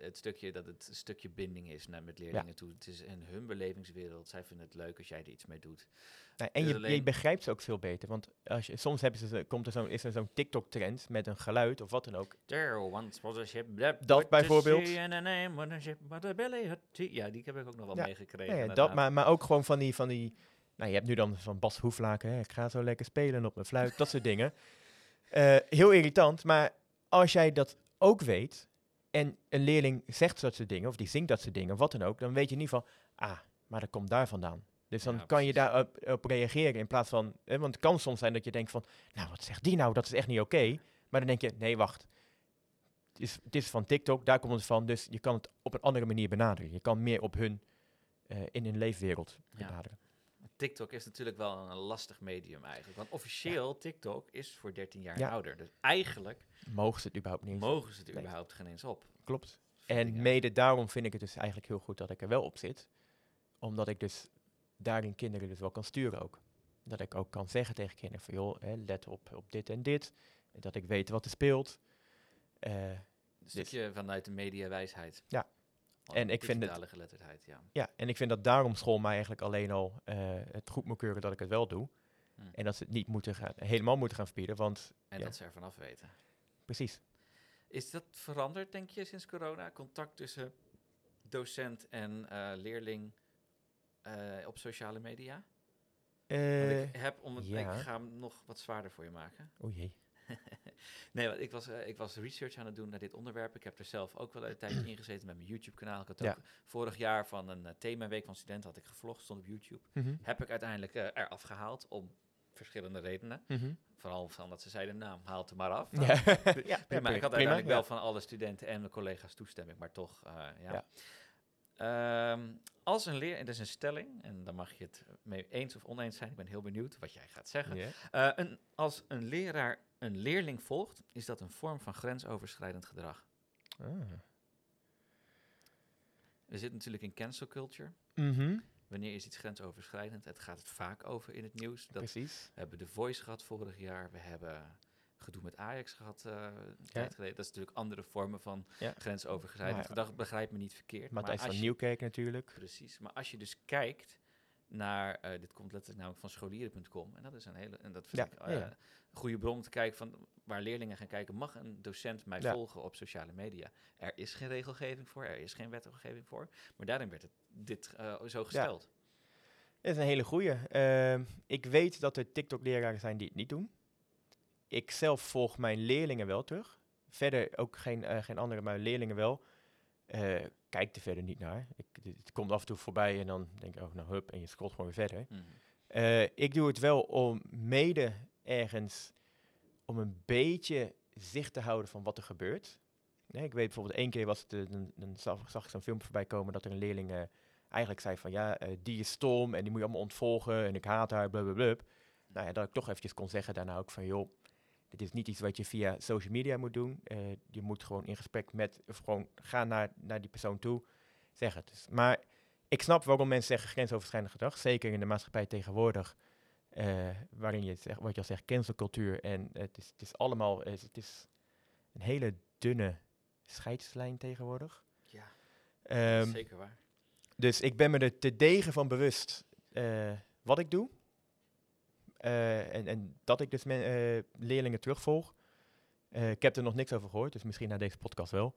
B: het stukje dat het een stukje binding is naar met leerlingen toe. Het is in hun belevingswereld. Zij vinden het leuk als jij er iets mee doet.
A: Nou, en
B: Dus
A: je, je
B: alleen-
A: begrijpt ze ook veel beter. Want als je, soms hebben ze, komt er zo, is er zo'n TikTok-trend met een geluid of wat dan ook.
B: There once was a ship that
A: Dat bijvoorbeeld.
B: Ja, die heb ik ook nog wel
A: Ja,
B: meegekregen.
A: Ja, dat, maar, maar ook gewoon van die, van die... Nou, je hebt nu dan van Bas Hoeflaken, hè, ik ga zo lekker spelen op mijn fluit, dat soort dingen. Eh, heel irritant, maar als jij dat ook weet en een leerling zegt dat soort dingen, of die zingt dat soort dingen, of wat dan ook, dan weet je in ieder geval, ah, maar dat komt daar vandaan. Dus dan
B: Ja,
A: kan je daarop op reageren in plaats van, hè, want het kan soms zijn dat je denkt van, nou wat zegt die nou, dat is echt niet oké. Maar dan denk je, nee wacht, het is, het is van TikTok, daar komt het van, dus je kan het op een andere manier benaderen. Je kan meer op hun, eh, in hun leefwereld
B: Ja. TikTok is natuurlijk wel een lastig medium eigenlijk. Want officieel, TikTok is voor 13 jaar
A: Ja.
B: ouder. Dus eigenlijk
A: Mogen ze het überhaupt niet
B: mogen ze het
A: Nee.
B: überhaupt geen eens op.
A: Klopt. En mede daarom vind ik het dus eigenlijk heel goed dat ik er wel op zit. Omdat ik dus daarin kinderen dus wel kan sturen ook. Dat ik ook kan zeggen tegen kinderen van joh, hè, let op, op dit en dit. Dat ik weet wat er speelt. Eh,
B: Een stukje vanuit de mediawijsheid.
A: Ja. En ik vind het-
B: geletterdheid, ja.
A: ja, en ik vind dat daarom school mij eigenlijk alleen al eh, het goed moet keuren dat ik het wel doe.
B: Hm.
A: En dat ze het niet moeten gaan, helemaal moeten gaan verbieden, want
B: En
A: Ja.
B: dat ze ervan af weten.
A: precies.
B: Is dat veranderd, denk je, sinds corona? Contact tussen docent en eh, leerling eh, op sociale media? Ik heb om het,
A: ja.
B: ik ga hem nog wat zwaarder voor je maken.
A: o jee.
B: Nee, want ik was, eh, ik was research aan het doen naar dit onderwerp. Ik heb er zelf ook wel een tijdje in gezeten met mijn YouTube-kanaal. Ik had
A: Ja.
B: ook vorig jaar van een uh, themaweek van studenten had ik gevlogd, stond op YouTube.
A: Mhm.
B: Heb ik uiteindelijk eh, eraf gehaald om verschillende redenen.
A: Mhm.
B: Vooral van dat ze zeiden, nou, haal het er maar af.
A: Ja, ja,
B: prima. ik had
A: prima,
B: uiteindelijk
A: ja.
B: wel van alle studenten en mijn collega's toestemming, maar toch, eh, ja. Ehm, als een leer, en dat is een stelling, en dan mag je het mee eens of oneens zijn, ik ben heel benieuwd wat jij gaat zeggen. Eh, een, als een leraar een leerling volgt, is dat een vorm van grensoverschrijdend gedrag.
A: Ah.
B: We zitten natuurlijk in cancel culture.
A: Mhm.
B: Wanneer is iets grensoverschrijdend? Het gaat het vaak over in het nieuws. Dat,
A: Precies.
B: we hebben The Voice gehad vorig jaar. We hebben gedoe met Ajax gehad eh, een tijd geleden. Dat is natuurlijk andere vormen van
A: Ja.
B: grensoverschrijdend
A: Maar-
B: gedrag. Begrijp me niet verkeerd.
A: Matthijs
B: maar
A: van
B: als je-
A: Nieuwkerk natuurlijk.
B: Precies. Maar als je dus kijkt naar, eh, dit komt letterlijk namelijk van scholieren.com. En dat is een hele, en dat vind
A: Ja,
B: ik
A: ja,
B: een goede bron om te kijken van waar leerlingen gaan kijken. Mag een docent mij
A: Ja.
B: volgen op sociale media? Er is geen regelgeving voor, er is geen wetgeving voor. Maar daarin werd het dit eh, zo gesteld.
A: Dat is een hele goeie. Ehm, ik weet dat er TikTok-leraren zijn die het niet doen. Ik zelf volg mijn leerlingen wel terug. Verder ook geen, eh, geen andere, maar leerlingen wel. Kijk er verder niet naar. Ik, het, komt af en toe voorbij en dan denk ik, oh, nou hup, en je scrolt gewoon weer verder.
B: Mhm.
A: Eh, ik doe het wel om mede ergens om een beetje zicht te houden van wat er gebeurt. Nee, ik weet bijvoorbeeld één keer was het, eh, dan, dan zag, zag ik zo'n filmpje voorbij komen dat er een leerling eh, eigenlijk zei van ja, die is stom en die moet je allemaal ontvolgen en ik haat haar, blablabla. Nou ja, dat ik toch eventjes kon zeggen daarna ook van joh, dit is niet iets wat je via social media moet doen. Eh, je moet gewoon in gesprek met, of gewoon gaan naar, naar die persoon toe, zeg het. Dus, maar ik snap waarom mensen zeggen grensoverschrijdend gedrag, zeker in de maatschappij tegenwoordig. eh, waarin je zegt, wat je al zegt, cancelcultuur. En het is, het is allemaal, het is, het is een hele dunne scheidslijn tegenwoordig.
B: Ja,
A: Ehm,
B: zeker waar.
A: dus ik ben me er te degen van bewust eh, wat ik doe. Eh, en, en dat ik dus men- eh, leerlingen terugvolg. Eh, ik heb er nog niks over gehoord, dus misschien na deze podcast wel.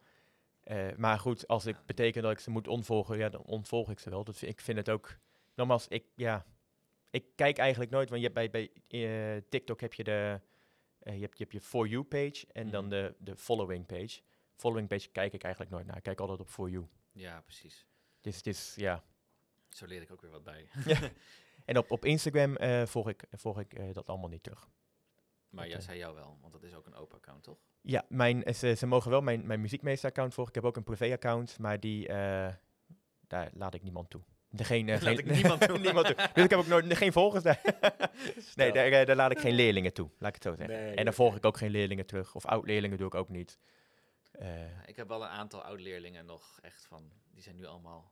A: Maar goed, als
B: Ja.
A: betekent dat ik ze moet ontvolgen, ja, dan ontvolg ik ze wel. Dus ik vind het ook, nogmaals, ik, ja, ik kijk eigenlijk nooit, want je hebt bij, bij TikTok heb je de, je, hebt, je hebt je For You page en dan
B: Mhm.
A: de, de Following page. Following page kijk ik eigenlijk nooit naar, ik kijk altijd op For You.
B: Ja, precies.
A: Dus het is, ja,
B: Zo leer ik ook weer wat bij.
A: En op, op Instagram eh, volg ik, volg ik eh, dat allemaal niet terug.
B: maar jij
A: Oké.
B: zei jou wel, want dat is ook een open account, toch?
A: Ja, mijn, eh, ze, ze mogen wel mijn, mijn muziekmeester-account volgen. Ik heb ook een privé-account, maar die, eh, daar laat ik niemand toe. De, geen, eh,
B: ik niemand toe.
A: niemand toe. Dus ik heb ook nooit, geen volgers daar. nee, daar, eh, daar laat ik geen leerlingen toe, laat ik het zo zeggen.
B: Nee,
A: en dan volg ik ook geen leerlingen terug. Of oud-leerlingen doe ik ook niet. Eh,
B: Ik heb wel een aantal oud-leerlingen nog echt van, die zijn nu allemaal,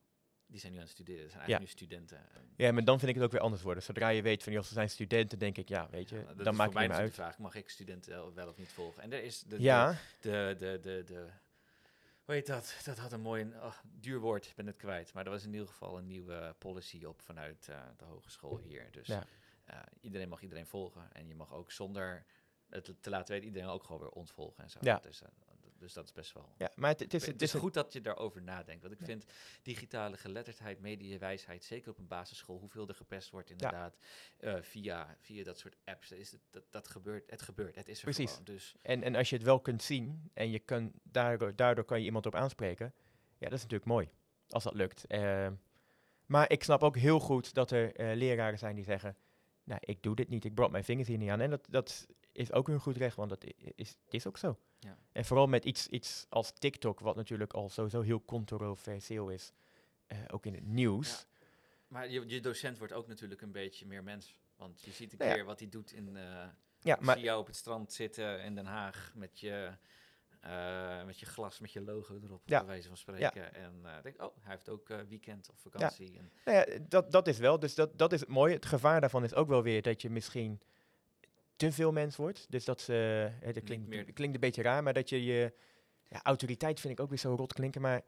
B: die zijn nu aan het studeren. Zijn
A: Ja.
B: eigenlijk nu studenten. En,
A: ja, maar dan vind ik het ook weer anders worden. Zodra je weet van, joh, ze zijn studenten, denk ik, ja, weet je,
B: ja,
A: dan
B: mij
A: meer
B: natuurlijk
A: uit.
B: de vraag, mag ik studenten wel- of niet volgen? En er is de,
A: Ja,
B: de, de, de, de, hoe heet dat? Dat had een mooi, oh, duur woord, ik ben het kwijt. Maar er was in ieder geval een nieuwe policy op vanuit eh, de hogeschool hier. Dus
A: Ja.
B: eh, iedereen mag iedereen volgen. En je mag ook zonder het te laten weten, iedereen ook gewoon weer ontvolgen en zo.
A: Ja.
B: Dus, eh, dus dat is best wel...
A: ja, maar het, het is,
B: Het is goed dat je daarover nadenkt. Want ik
A: Ja.
B: vind digitale geletterdheid, mediawijsheid, zeker op een basisschool, hoeveel er gepest wordt inderdaad, eh, via, via dat soort apps. Is het, dat, dat gebeurt, het gebeurt, het is er
A: Precies.
B: gewoon. Dus
A: En, en als je het wel kunt zien en je kan, daardoor, daardoor kan je iemand op aanspreken, ja, dat is natuurlijk mooi, als dat lukt. Ehm, maar ik snap ook heel goed dat er eh, leraren zijn die zeggen, nou, ik doe dit niet, ik brand mijn vingers hier niet aan. En dat, dat is ook hun goed recht, want dat is, is ook zo.
B: Ja.
A: En vooral met iets, iets als TikTok, wat natuurlijk al sowieso heel controversieel is, eh, ook in het nieuws.
B: Maar je, je docent wordt ook natuurlijk een beetje meer mens. Want je ziet een
A: Nou ja.
B: keer wat hij doet in... eh
A: Ja, maar
B: zie jou op het strand zitten in Den Haag met je, eh, met je glas, met je logo erop,
A: Ja.
B: bij wijze van spreken. En eh denk, oh, hij heeft ook weekend of vakantie. En,
A: Nou ja, dat, dat is wel. Dus dat, dat is het mooie. Het gevaar daarvan is ook wel weer dat je misschien te veel mens wordt. Dus dat ze. hè, dat klinkt,
B: meer-
A: klinkt een beetje raar, maar dat je je. Ja, autoriteit vind ik ook weer zo rot klinken. Maar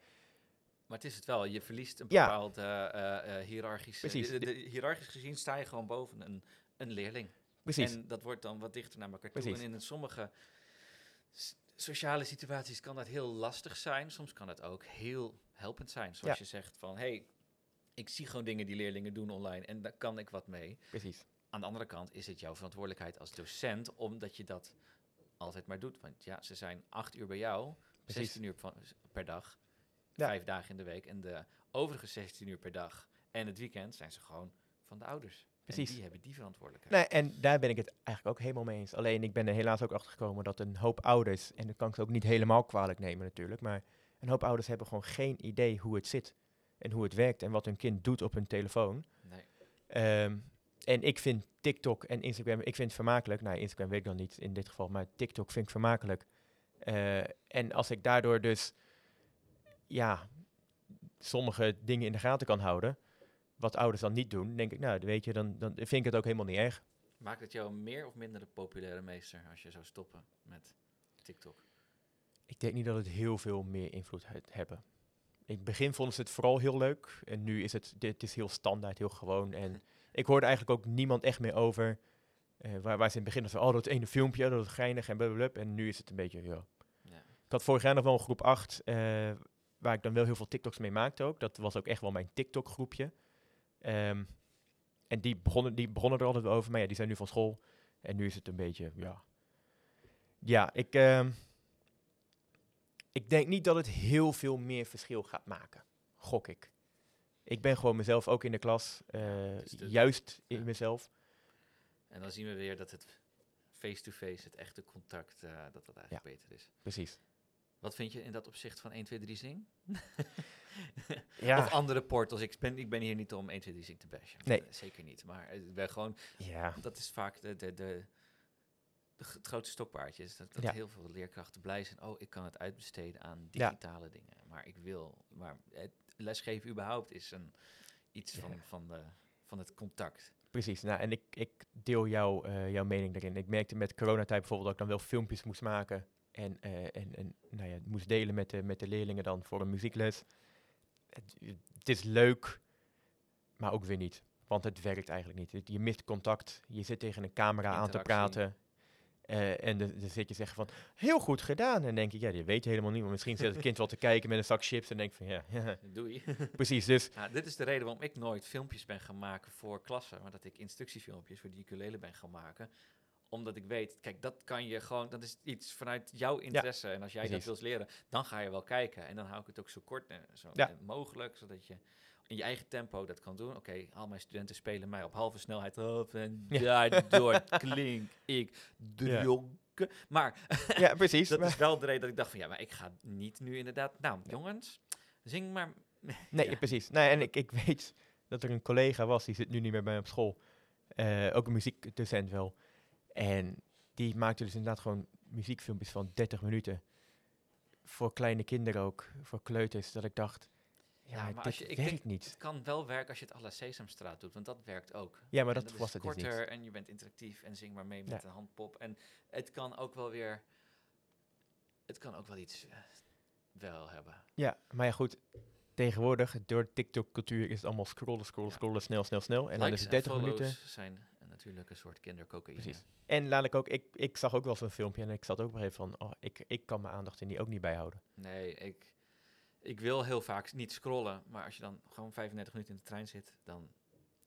B: maar het is het wel, je verliest een
A: Ja.
B: bepaald eh eh hiërarchische...
A: Precies.
B: de- de- hiërarchisch gezien sta je gewoon boven een, een leerling.
A: precies.
B: En dat wordt dan wat dichter naar elkaar toe.
A: Precies.
B: En in sommige sociale situaties kan dat heel lastig zijn. Soms kan het ook heel helpend zijn. Zoals
A: Ja.
B: je zegt van, hey, ik zie gewoon dingen die leerlingen doen online en daar kan ik wat mee.
A: precies.
B: Aan de andere kant is het jouw verantwoordelijkheid als docent, omdat je dat altijd maar doet. Want ja, ze zijn acht uur bij jou,
A: Precies.
B: 16 uur van, per dag,
A: Ja.
B: vijf dagen in de week. En de overige 16 uur per dag en het weekend zijn ze gewoon van de ouders.
A: Precies.
B: En die hebben die verantwoordelijkheid.
A: Nee, en daar ben ik het eigenlijk ook helemaal mee eens. Alleen ik ben er helaas ook achter gekomen dat een hoop ouders, en dat kan ik ze ook niet helemaal kwalijk nemen natuurlijk, maar een hoop ouders hebben gewoon geen idee hoe het zit en hoe het werkt en wat hun kind doet op hun telefoon.
B: Nee.
A: Ehm, en ik vind TikTok en Instagram, ik vind het vermakelijk. Nou, Instagram weet ik dan niet in dit geval, maar TikTok vind ik vermakelijk. Eh, en als ik daardoor dus, ja, sommige dingen in de gaten kan houden, wat ouders dan niet doen, denk ik, nou, weet je, dan, dan vind ik het ook helemaal niet erg.
B: Maakt het jou meer of minder de populaire meester als je zou stoppen met TikTok?
A: Ik denk niet dat het heel veel meer invloed heeft hebben. In het begin vonden ze het vooral heel leuk. En nu is het, dit is heel standaard, heel gewoon. En ik hoorde eigenlijk ook niemand echt meer over. eh, waar, waar ze in het begin van, oh, dat ene filmpje, dat is geinig en blablabla. En nu is het een beetje, ja.
B: Ja.
A: Ik had vorig jaar nog wel een groep 8, eh, waar ik dan wel heel veel TikToks mee maakte ook. Dat was ook echt wel mijn TikTok groepje. Ehm, en die begonnen, die begonnen er altijd wel over, maar ja, die zijn nu van school. En nu is het een beetje, ja. Ja, ik, ehm, ik denk niet dat het heel veel meer verschil gaat maken. Gok ik. Ik ben gewoon mezelf ook in de klas. eh,
B: de-
A: juist in
B: ja.
A: mezelf.
B: En dan zien we weer dat het face-to-face, het echte contact, eh, dat dat eigenlijk beter is.
A: Precies.
B: Wat vind je in dat opzicht van 1, 2, 3 Zing?
A: Ja,
B: Of andere portals. Ik ben, ik ben hier niet om 1, 2, 3 Zing te bashen.
A: Nee.
B: Eh, Zeker niet. Maar ik ben gewoon,
A: ja.
B: dat is vaak de, de, de, de het grootste stokpaardje. Dat dat heel veel leerkrachten blij zijn. Oh, ik kan het uitbesteden aan digitale dingen. Maar ik wil, maar het lesgeven überhaupt is een, iets
A: Ja.
B: van, van, de, van het contact.
A: Precies, nou, en ik, ik deel jou, eh, jouw mening daarin. Ik merkte met coronatijd bijvoorbeeld dat ik dan wel filmpjes moest maken en, eh, en, en nou ja, moest delen met de, met de leerlingen dan voor een muziekles. Het, het is leuk, maar ook weer niet, want het werkt eigenlijk niet. Je mist contact, je zit tegen een camera aan te praten eh, en dan zit je zeggen van, heel goed gedaan. En dan denk ik, ja, die weet je helemaal niet, want misschien zit het kind wel te kijken met een zak chips en denk van, ja,
B: Doei.
A: precies. Dus
B: Nou, dit is de reden waarom ik nooit filmpjes ben gaan maken voor klassen, maar dat ik instructiefilmpjes voor die ukulele ben gaan maken. Omdat ik weet, kijk, dat kan je gewoon, dat is iets vanuit jouw interesse. en als jij
A: precies.
B: dat wilt leren, dan ga je wel kijken. En dan hou ik het ook zo kort en zo
A: Ja.
B: mogelijk, zodat je in je eigen tempo dat kan doen. Oké, al mijn studenten spelen mij op halve snelheid af en
A: Ja.
B: daardoor klink ik
A: Ja.
B: dronken. Maar
A: ja, precies.
B: dat
A: maar-
B: is wel de reden dat ik dacht van, ja, maar ik ga niet nu inderdaad, nou jongens, zing maar.
A: Nee,
B: Ja.
A: precies. Nee, en ik, ik weet dat er een collega was, die zit nu niet meer bij me op school. Eh, ook een muziekdocent wel. En die maakte dus inderdaad gewoon muziekfilmpjes van 30 minuten. Voor kleine kinderen ook, voor kleuters. Dat ik dacht, ja,
B: maar
A: dit
B: als je- ik denk-
A: niet.
B: Het kan wel werken als je het à la Sesamstraat doet, want dat werkt ook.
A: Ja, maar
B: En
A: dat was het dus
B: korter
A: niet.
B: en je bent interactief en zing maar mee met
A: Ja.
B: een handpop. En het kan ook wel weer... Het kan ook wel iets eh, wel hebben.
A: Ja, maar ja goed. Tegenwoordig, door TikTok-cultuur, is het allemaal scrollen, scrollen,
B: Ja.
A: scrollen, snel, snel, snel. En dan is het 30
B: follows
A: minuten.
B: zijn natuurlijk een soort kindercocaïne.
A: Precies. En laat ik ook, ik, ik zag ook wel zo'n filmpje en ik zat ook gegeven van, oh, ik, ik kan mijn aandacht in die ook niet bijhouden.
B: Nee, ik, ik wil heel vaak niet scrollen, maar als je dan gewoon 35 minuten in de trein zit, dan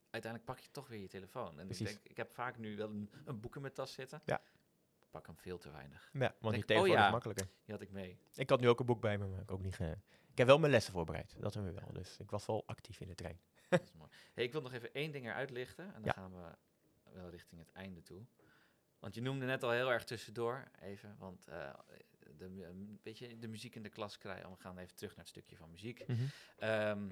B: uiteindelijk pak je toch weer je telefoon. En ik,
A: Precies.
B: denk, ik heb vaak nu wel een, een boek in mijn tas zitten.
A: Ja.
B: Ik pak hem veel te weinig.
A: Ja, want die
B: Denk,
A: telefoon
B: oh ja.
A: is makkelijker.
B: Die had ik mee.
A: Ik had nu ook een boek bij me, maar ik ook niet ge... Ik heb wel mijn lessen voorbereid, dat hebben we wel. Dus ik was wel actief in de trein.
B: Dat is mooi. Hey, ik wil nog even één ding eruit lichten. En dan
A: Ja.
B: gaan we wel richting het einde toe. Want je noemde net al heel erg tussendoor, even. Want eh, de, een beetje de muziek in de klas krijgen. We gaan even terug naar het stukje van muziek. Ehm,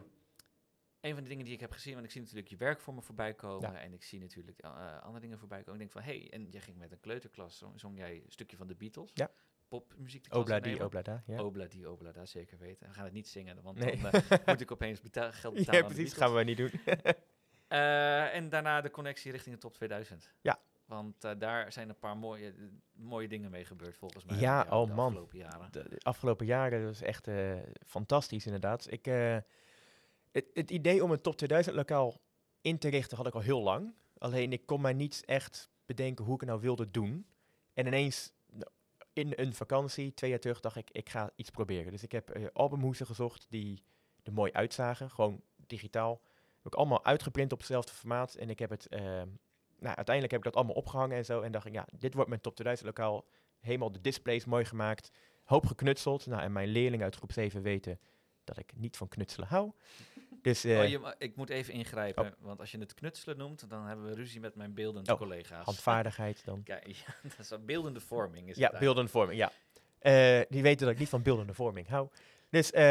B: een van de dingen die ik heb gezien, want ik zie natuurlijk je werk voor me voorbij komen.
A: Ja.
B: En ik zie natuurlijk eh, andere dingen voorbij komen. Ik denk van, hé, hey, en jij ging met een kleuterklas, zong, zong jij een stukje van de Beatles.
A: Ja.
B: Popmuziek de klas
A: Obla die,
B: opnemen.
A: obla da. Ja,
B: Obla die, obla daar zeker weten. We gaan het niet zingen, want
A: Nee.
B: dan eh, moet ik opeens geld betalen
A: ja precies, gaan we niet doen.
B: Eh, en daarna de connectie richting de top 2000.
A: Ja.
B: Want eh, daar zijn een paar mooie, mooie dingen mee gebeurd volgens mij.
A: Ja,
B: de
A: oh man.
B: afgelopen jaren.
A: De, de afgelopen jaren was echt eh, fantastisch inderdaad. Ik, eh, het, het idee om een top 2000 lokaal in te richten had ik al heel lang. Alleen ik kon maar niet echt bedenken hoe ik het nou wilde doen. En ineens nou, in een vakantie, twee jaar terug, dacht ik, ik ga iets proberen. Dus ik heb albumhoesen gezocht die er mooi uitzagen, gewoon digitaal. Heb ik allemaal uitgeprint op hetzelfde formaat. En ik heb het, nou uiteindelijk heb ik dat allemaal opgehangen en zo. En dacht ik, ja, dit wordt mijn top 2000 lokaal. helemaal de displays mooi gemaakt. Hoop geknutseld. Nou, en mijn leerlingen uit groep 7 weten dat ik niet van knutselen hou. Dus eh,
B: Oh, je ma- ik moet even ingrijpen, want als je het knutselen noemt, dan hebben we ruzie met mijn beeldend
A: Oh,
B: collega's.
A: handvaardigheid dan.
B: Kijk, ja, dat is beeldende vorming. Is
A: Ja, beeldende vorming, ja. Eh, die weten dat ik niet van beeldende vorming hou. Dus, eh,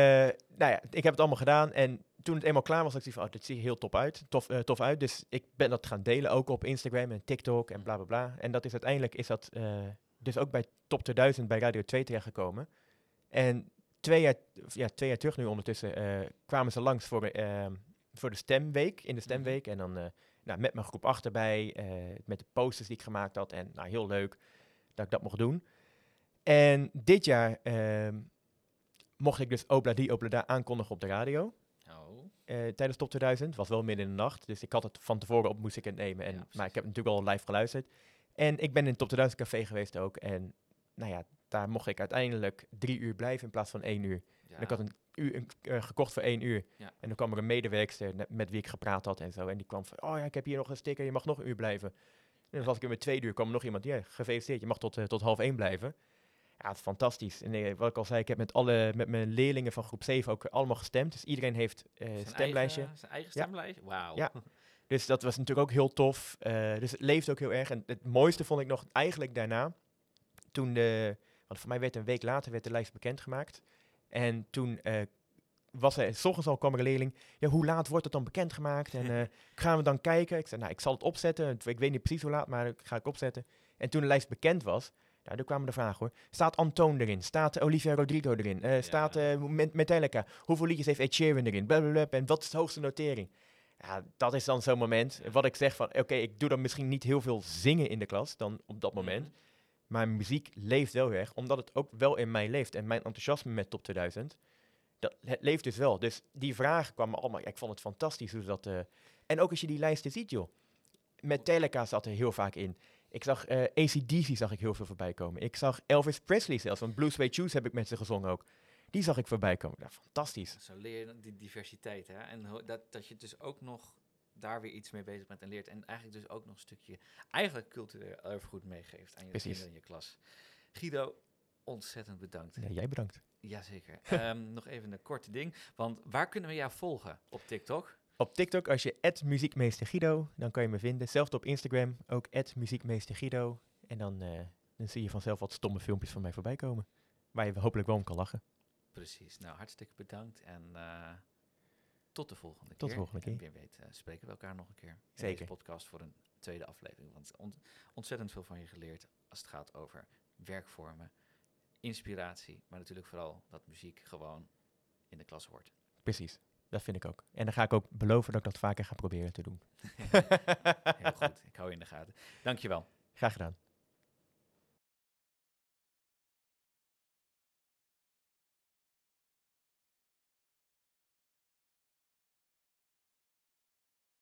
A: nou ja, ik heb het allemaal gedaan. En toen het eenmaal klaar was, dacht ik van, oh, dit ziet er heel top uit, tof, eh, tof uit. Dus ik ben dat gaan delen, ook op Instagram en TikTok en bla bla bla. En dat is uiteindelijk, is dat eh, dus ook bij Top 2000 bij Radio 2 terechtgekomen. En twee jaar, ja, twee jaar terug nu ondertussen kwamen ze langs voor, voor de stemweek, in de stemweek. En dan nou, met mijn groep achterbij, met de posters die ik gemaakt had. En nou, heel leuk dat ik dat mocht doen. En dit jaar ehm, mocht ik dus Obla die, Obla da aankondigen op de radio.
B: Oh,
A: eh, tijdens Top 2000. Het was wel midden in de nacht, dus ik had het van tevoren op moest ik het nemen. En,
B: Ja,
A: maar ik heb natuurlijk al live geluisterd. En ik ben in het Top 2000 café geweest ook. En nou ja, daar mocht ik uiteindelijk drie uur blijven in plaats van één uur.
B: ja.
A: En ik had een uur een- eh, gekocht voor één uur.
B: Ja.
A: En dan kwam er een medewerkster met wie ik gepraat had en zo. En die kwam van, oh ja, ik heb hier nog een sticker, je mag nog een uur blijven. En dan was ik er met twee uur, kwam er nog iemand, ja, gefeliciteerd, je mag tot, eh, tot half één blijven. Ja, het is fantastisch. En eh, wat ik al zei, ik heb met, alle, met mijn leerlingen van groep 7 ook allemaal gestemd. Dus iedereen heeft eh
B: Zijn
A: stemlijstje.
B: Eigen, zijn eigen
A: Ja.
B: stemlijstje? Wauw.
A: Ja. Dus dat was natuurlijk ook heel tof. Eh, dus het leeft ook heel erg. En het mooiste vond ik nog eigenlijk daarna. Toen de, want voor mij werd een week later werd de lijst bekendgemaakt. En toen eh, was er, s ochtends al kwam er een leerling. Ja, hoe laat wordt het dan bekendgemaakt? En eh, gaan we dan kijken? Ik zei, nou, ik zal het opzetten. Het- Ik weet niet precies hoe laat, maar dat ga ik opzetten. En toen de lijst bekend was, nou, toen kwamen de vragen hoor. Staat Antoon erin? Staat Olivia Rodrigo erin? Eh,
B: Ja.
A: Staat Met- Metallica? Hoeveel liedjes heeft Ed Sheeran erin? Blablabla. En wat is de hoogste notering? Ja, dat is dan zo'n moment. Wat ik zeg van, oké, ik doe dan misschien niet heel veel zingen in de klas dan op dat moment.
B: Mhm.
A: Maar muziek leeft wel erg, omdat het ook wel in mij leeft. En mijn enthousiasme met Top 2000, dat, het leeft dus wel. Dus die vragen kwamen allemaal, ja, ik vond het fantastisch hoe dat... eh, en ook als je die lijsten ziet, joh. Metallica zat er heel vaak in. Ik zag eh ACDC zag ik heel veel voorbij komen. Ik zag Elvis Presley zelfs, van Blue Suede Shoes heb ik met ze gezongen ook. Die zag ik voorbij komen. Ja, fantastisch.
B: Zo leer je die diversiteit, hè? En dat, dat je dus ook nog daar weer iets mee bezig bent en leert. En eigenlijk dus ook nog een stukje, eigenlijk cultureel erfgoed meegeeft aan je kinderen in je klas. Guido, ontzettend bedankt.
A: Ja, jij bedankt.
B: Jazeker. Ehm, nog even een korte ding, want waar kunnen we jou volgen? Op TikTok?
A: Op TikTok, als je muziekmeester Guido, dan kan je me vinden. Zelfs op Instagram, ook muziekmeester Guido. En dan, eh, dan zie je vanzelf wat stomme filmpjes van mij voorbij komen. Waar je hopelijk wel om kan lachen.
B: Precies. Nou, hartstikke bedankt en eh, tot de volgende keer.
A: Tot de volgende
B: En
A: keer.
B: wie weet spreken we elkaar nog een keer in
A: Zeker.
B: deze podcast voor een tweede aflevering. Want ont- ontzettend veel van je geleerd als het gaat over werkvormen, inspiratie, maar natuurlijk vooral dat muziek gewoon in de klas hoort.
A: Precies, dat vind ik ook. En dan ga ik ook beloven dat ik dat vaker ga proberen te doen.
B: Heel goed, ik hou je in de gaten. Dankjewel.
A: Graag gedaan.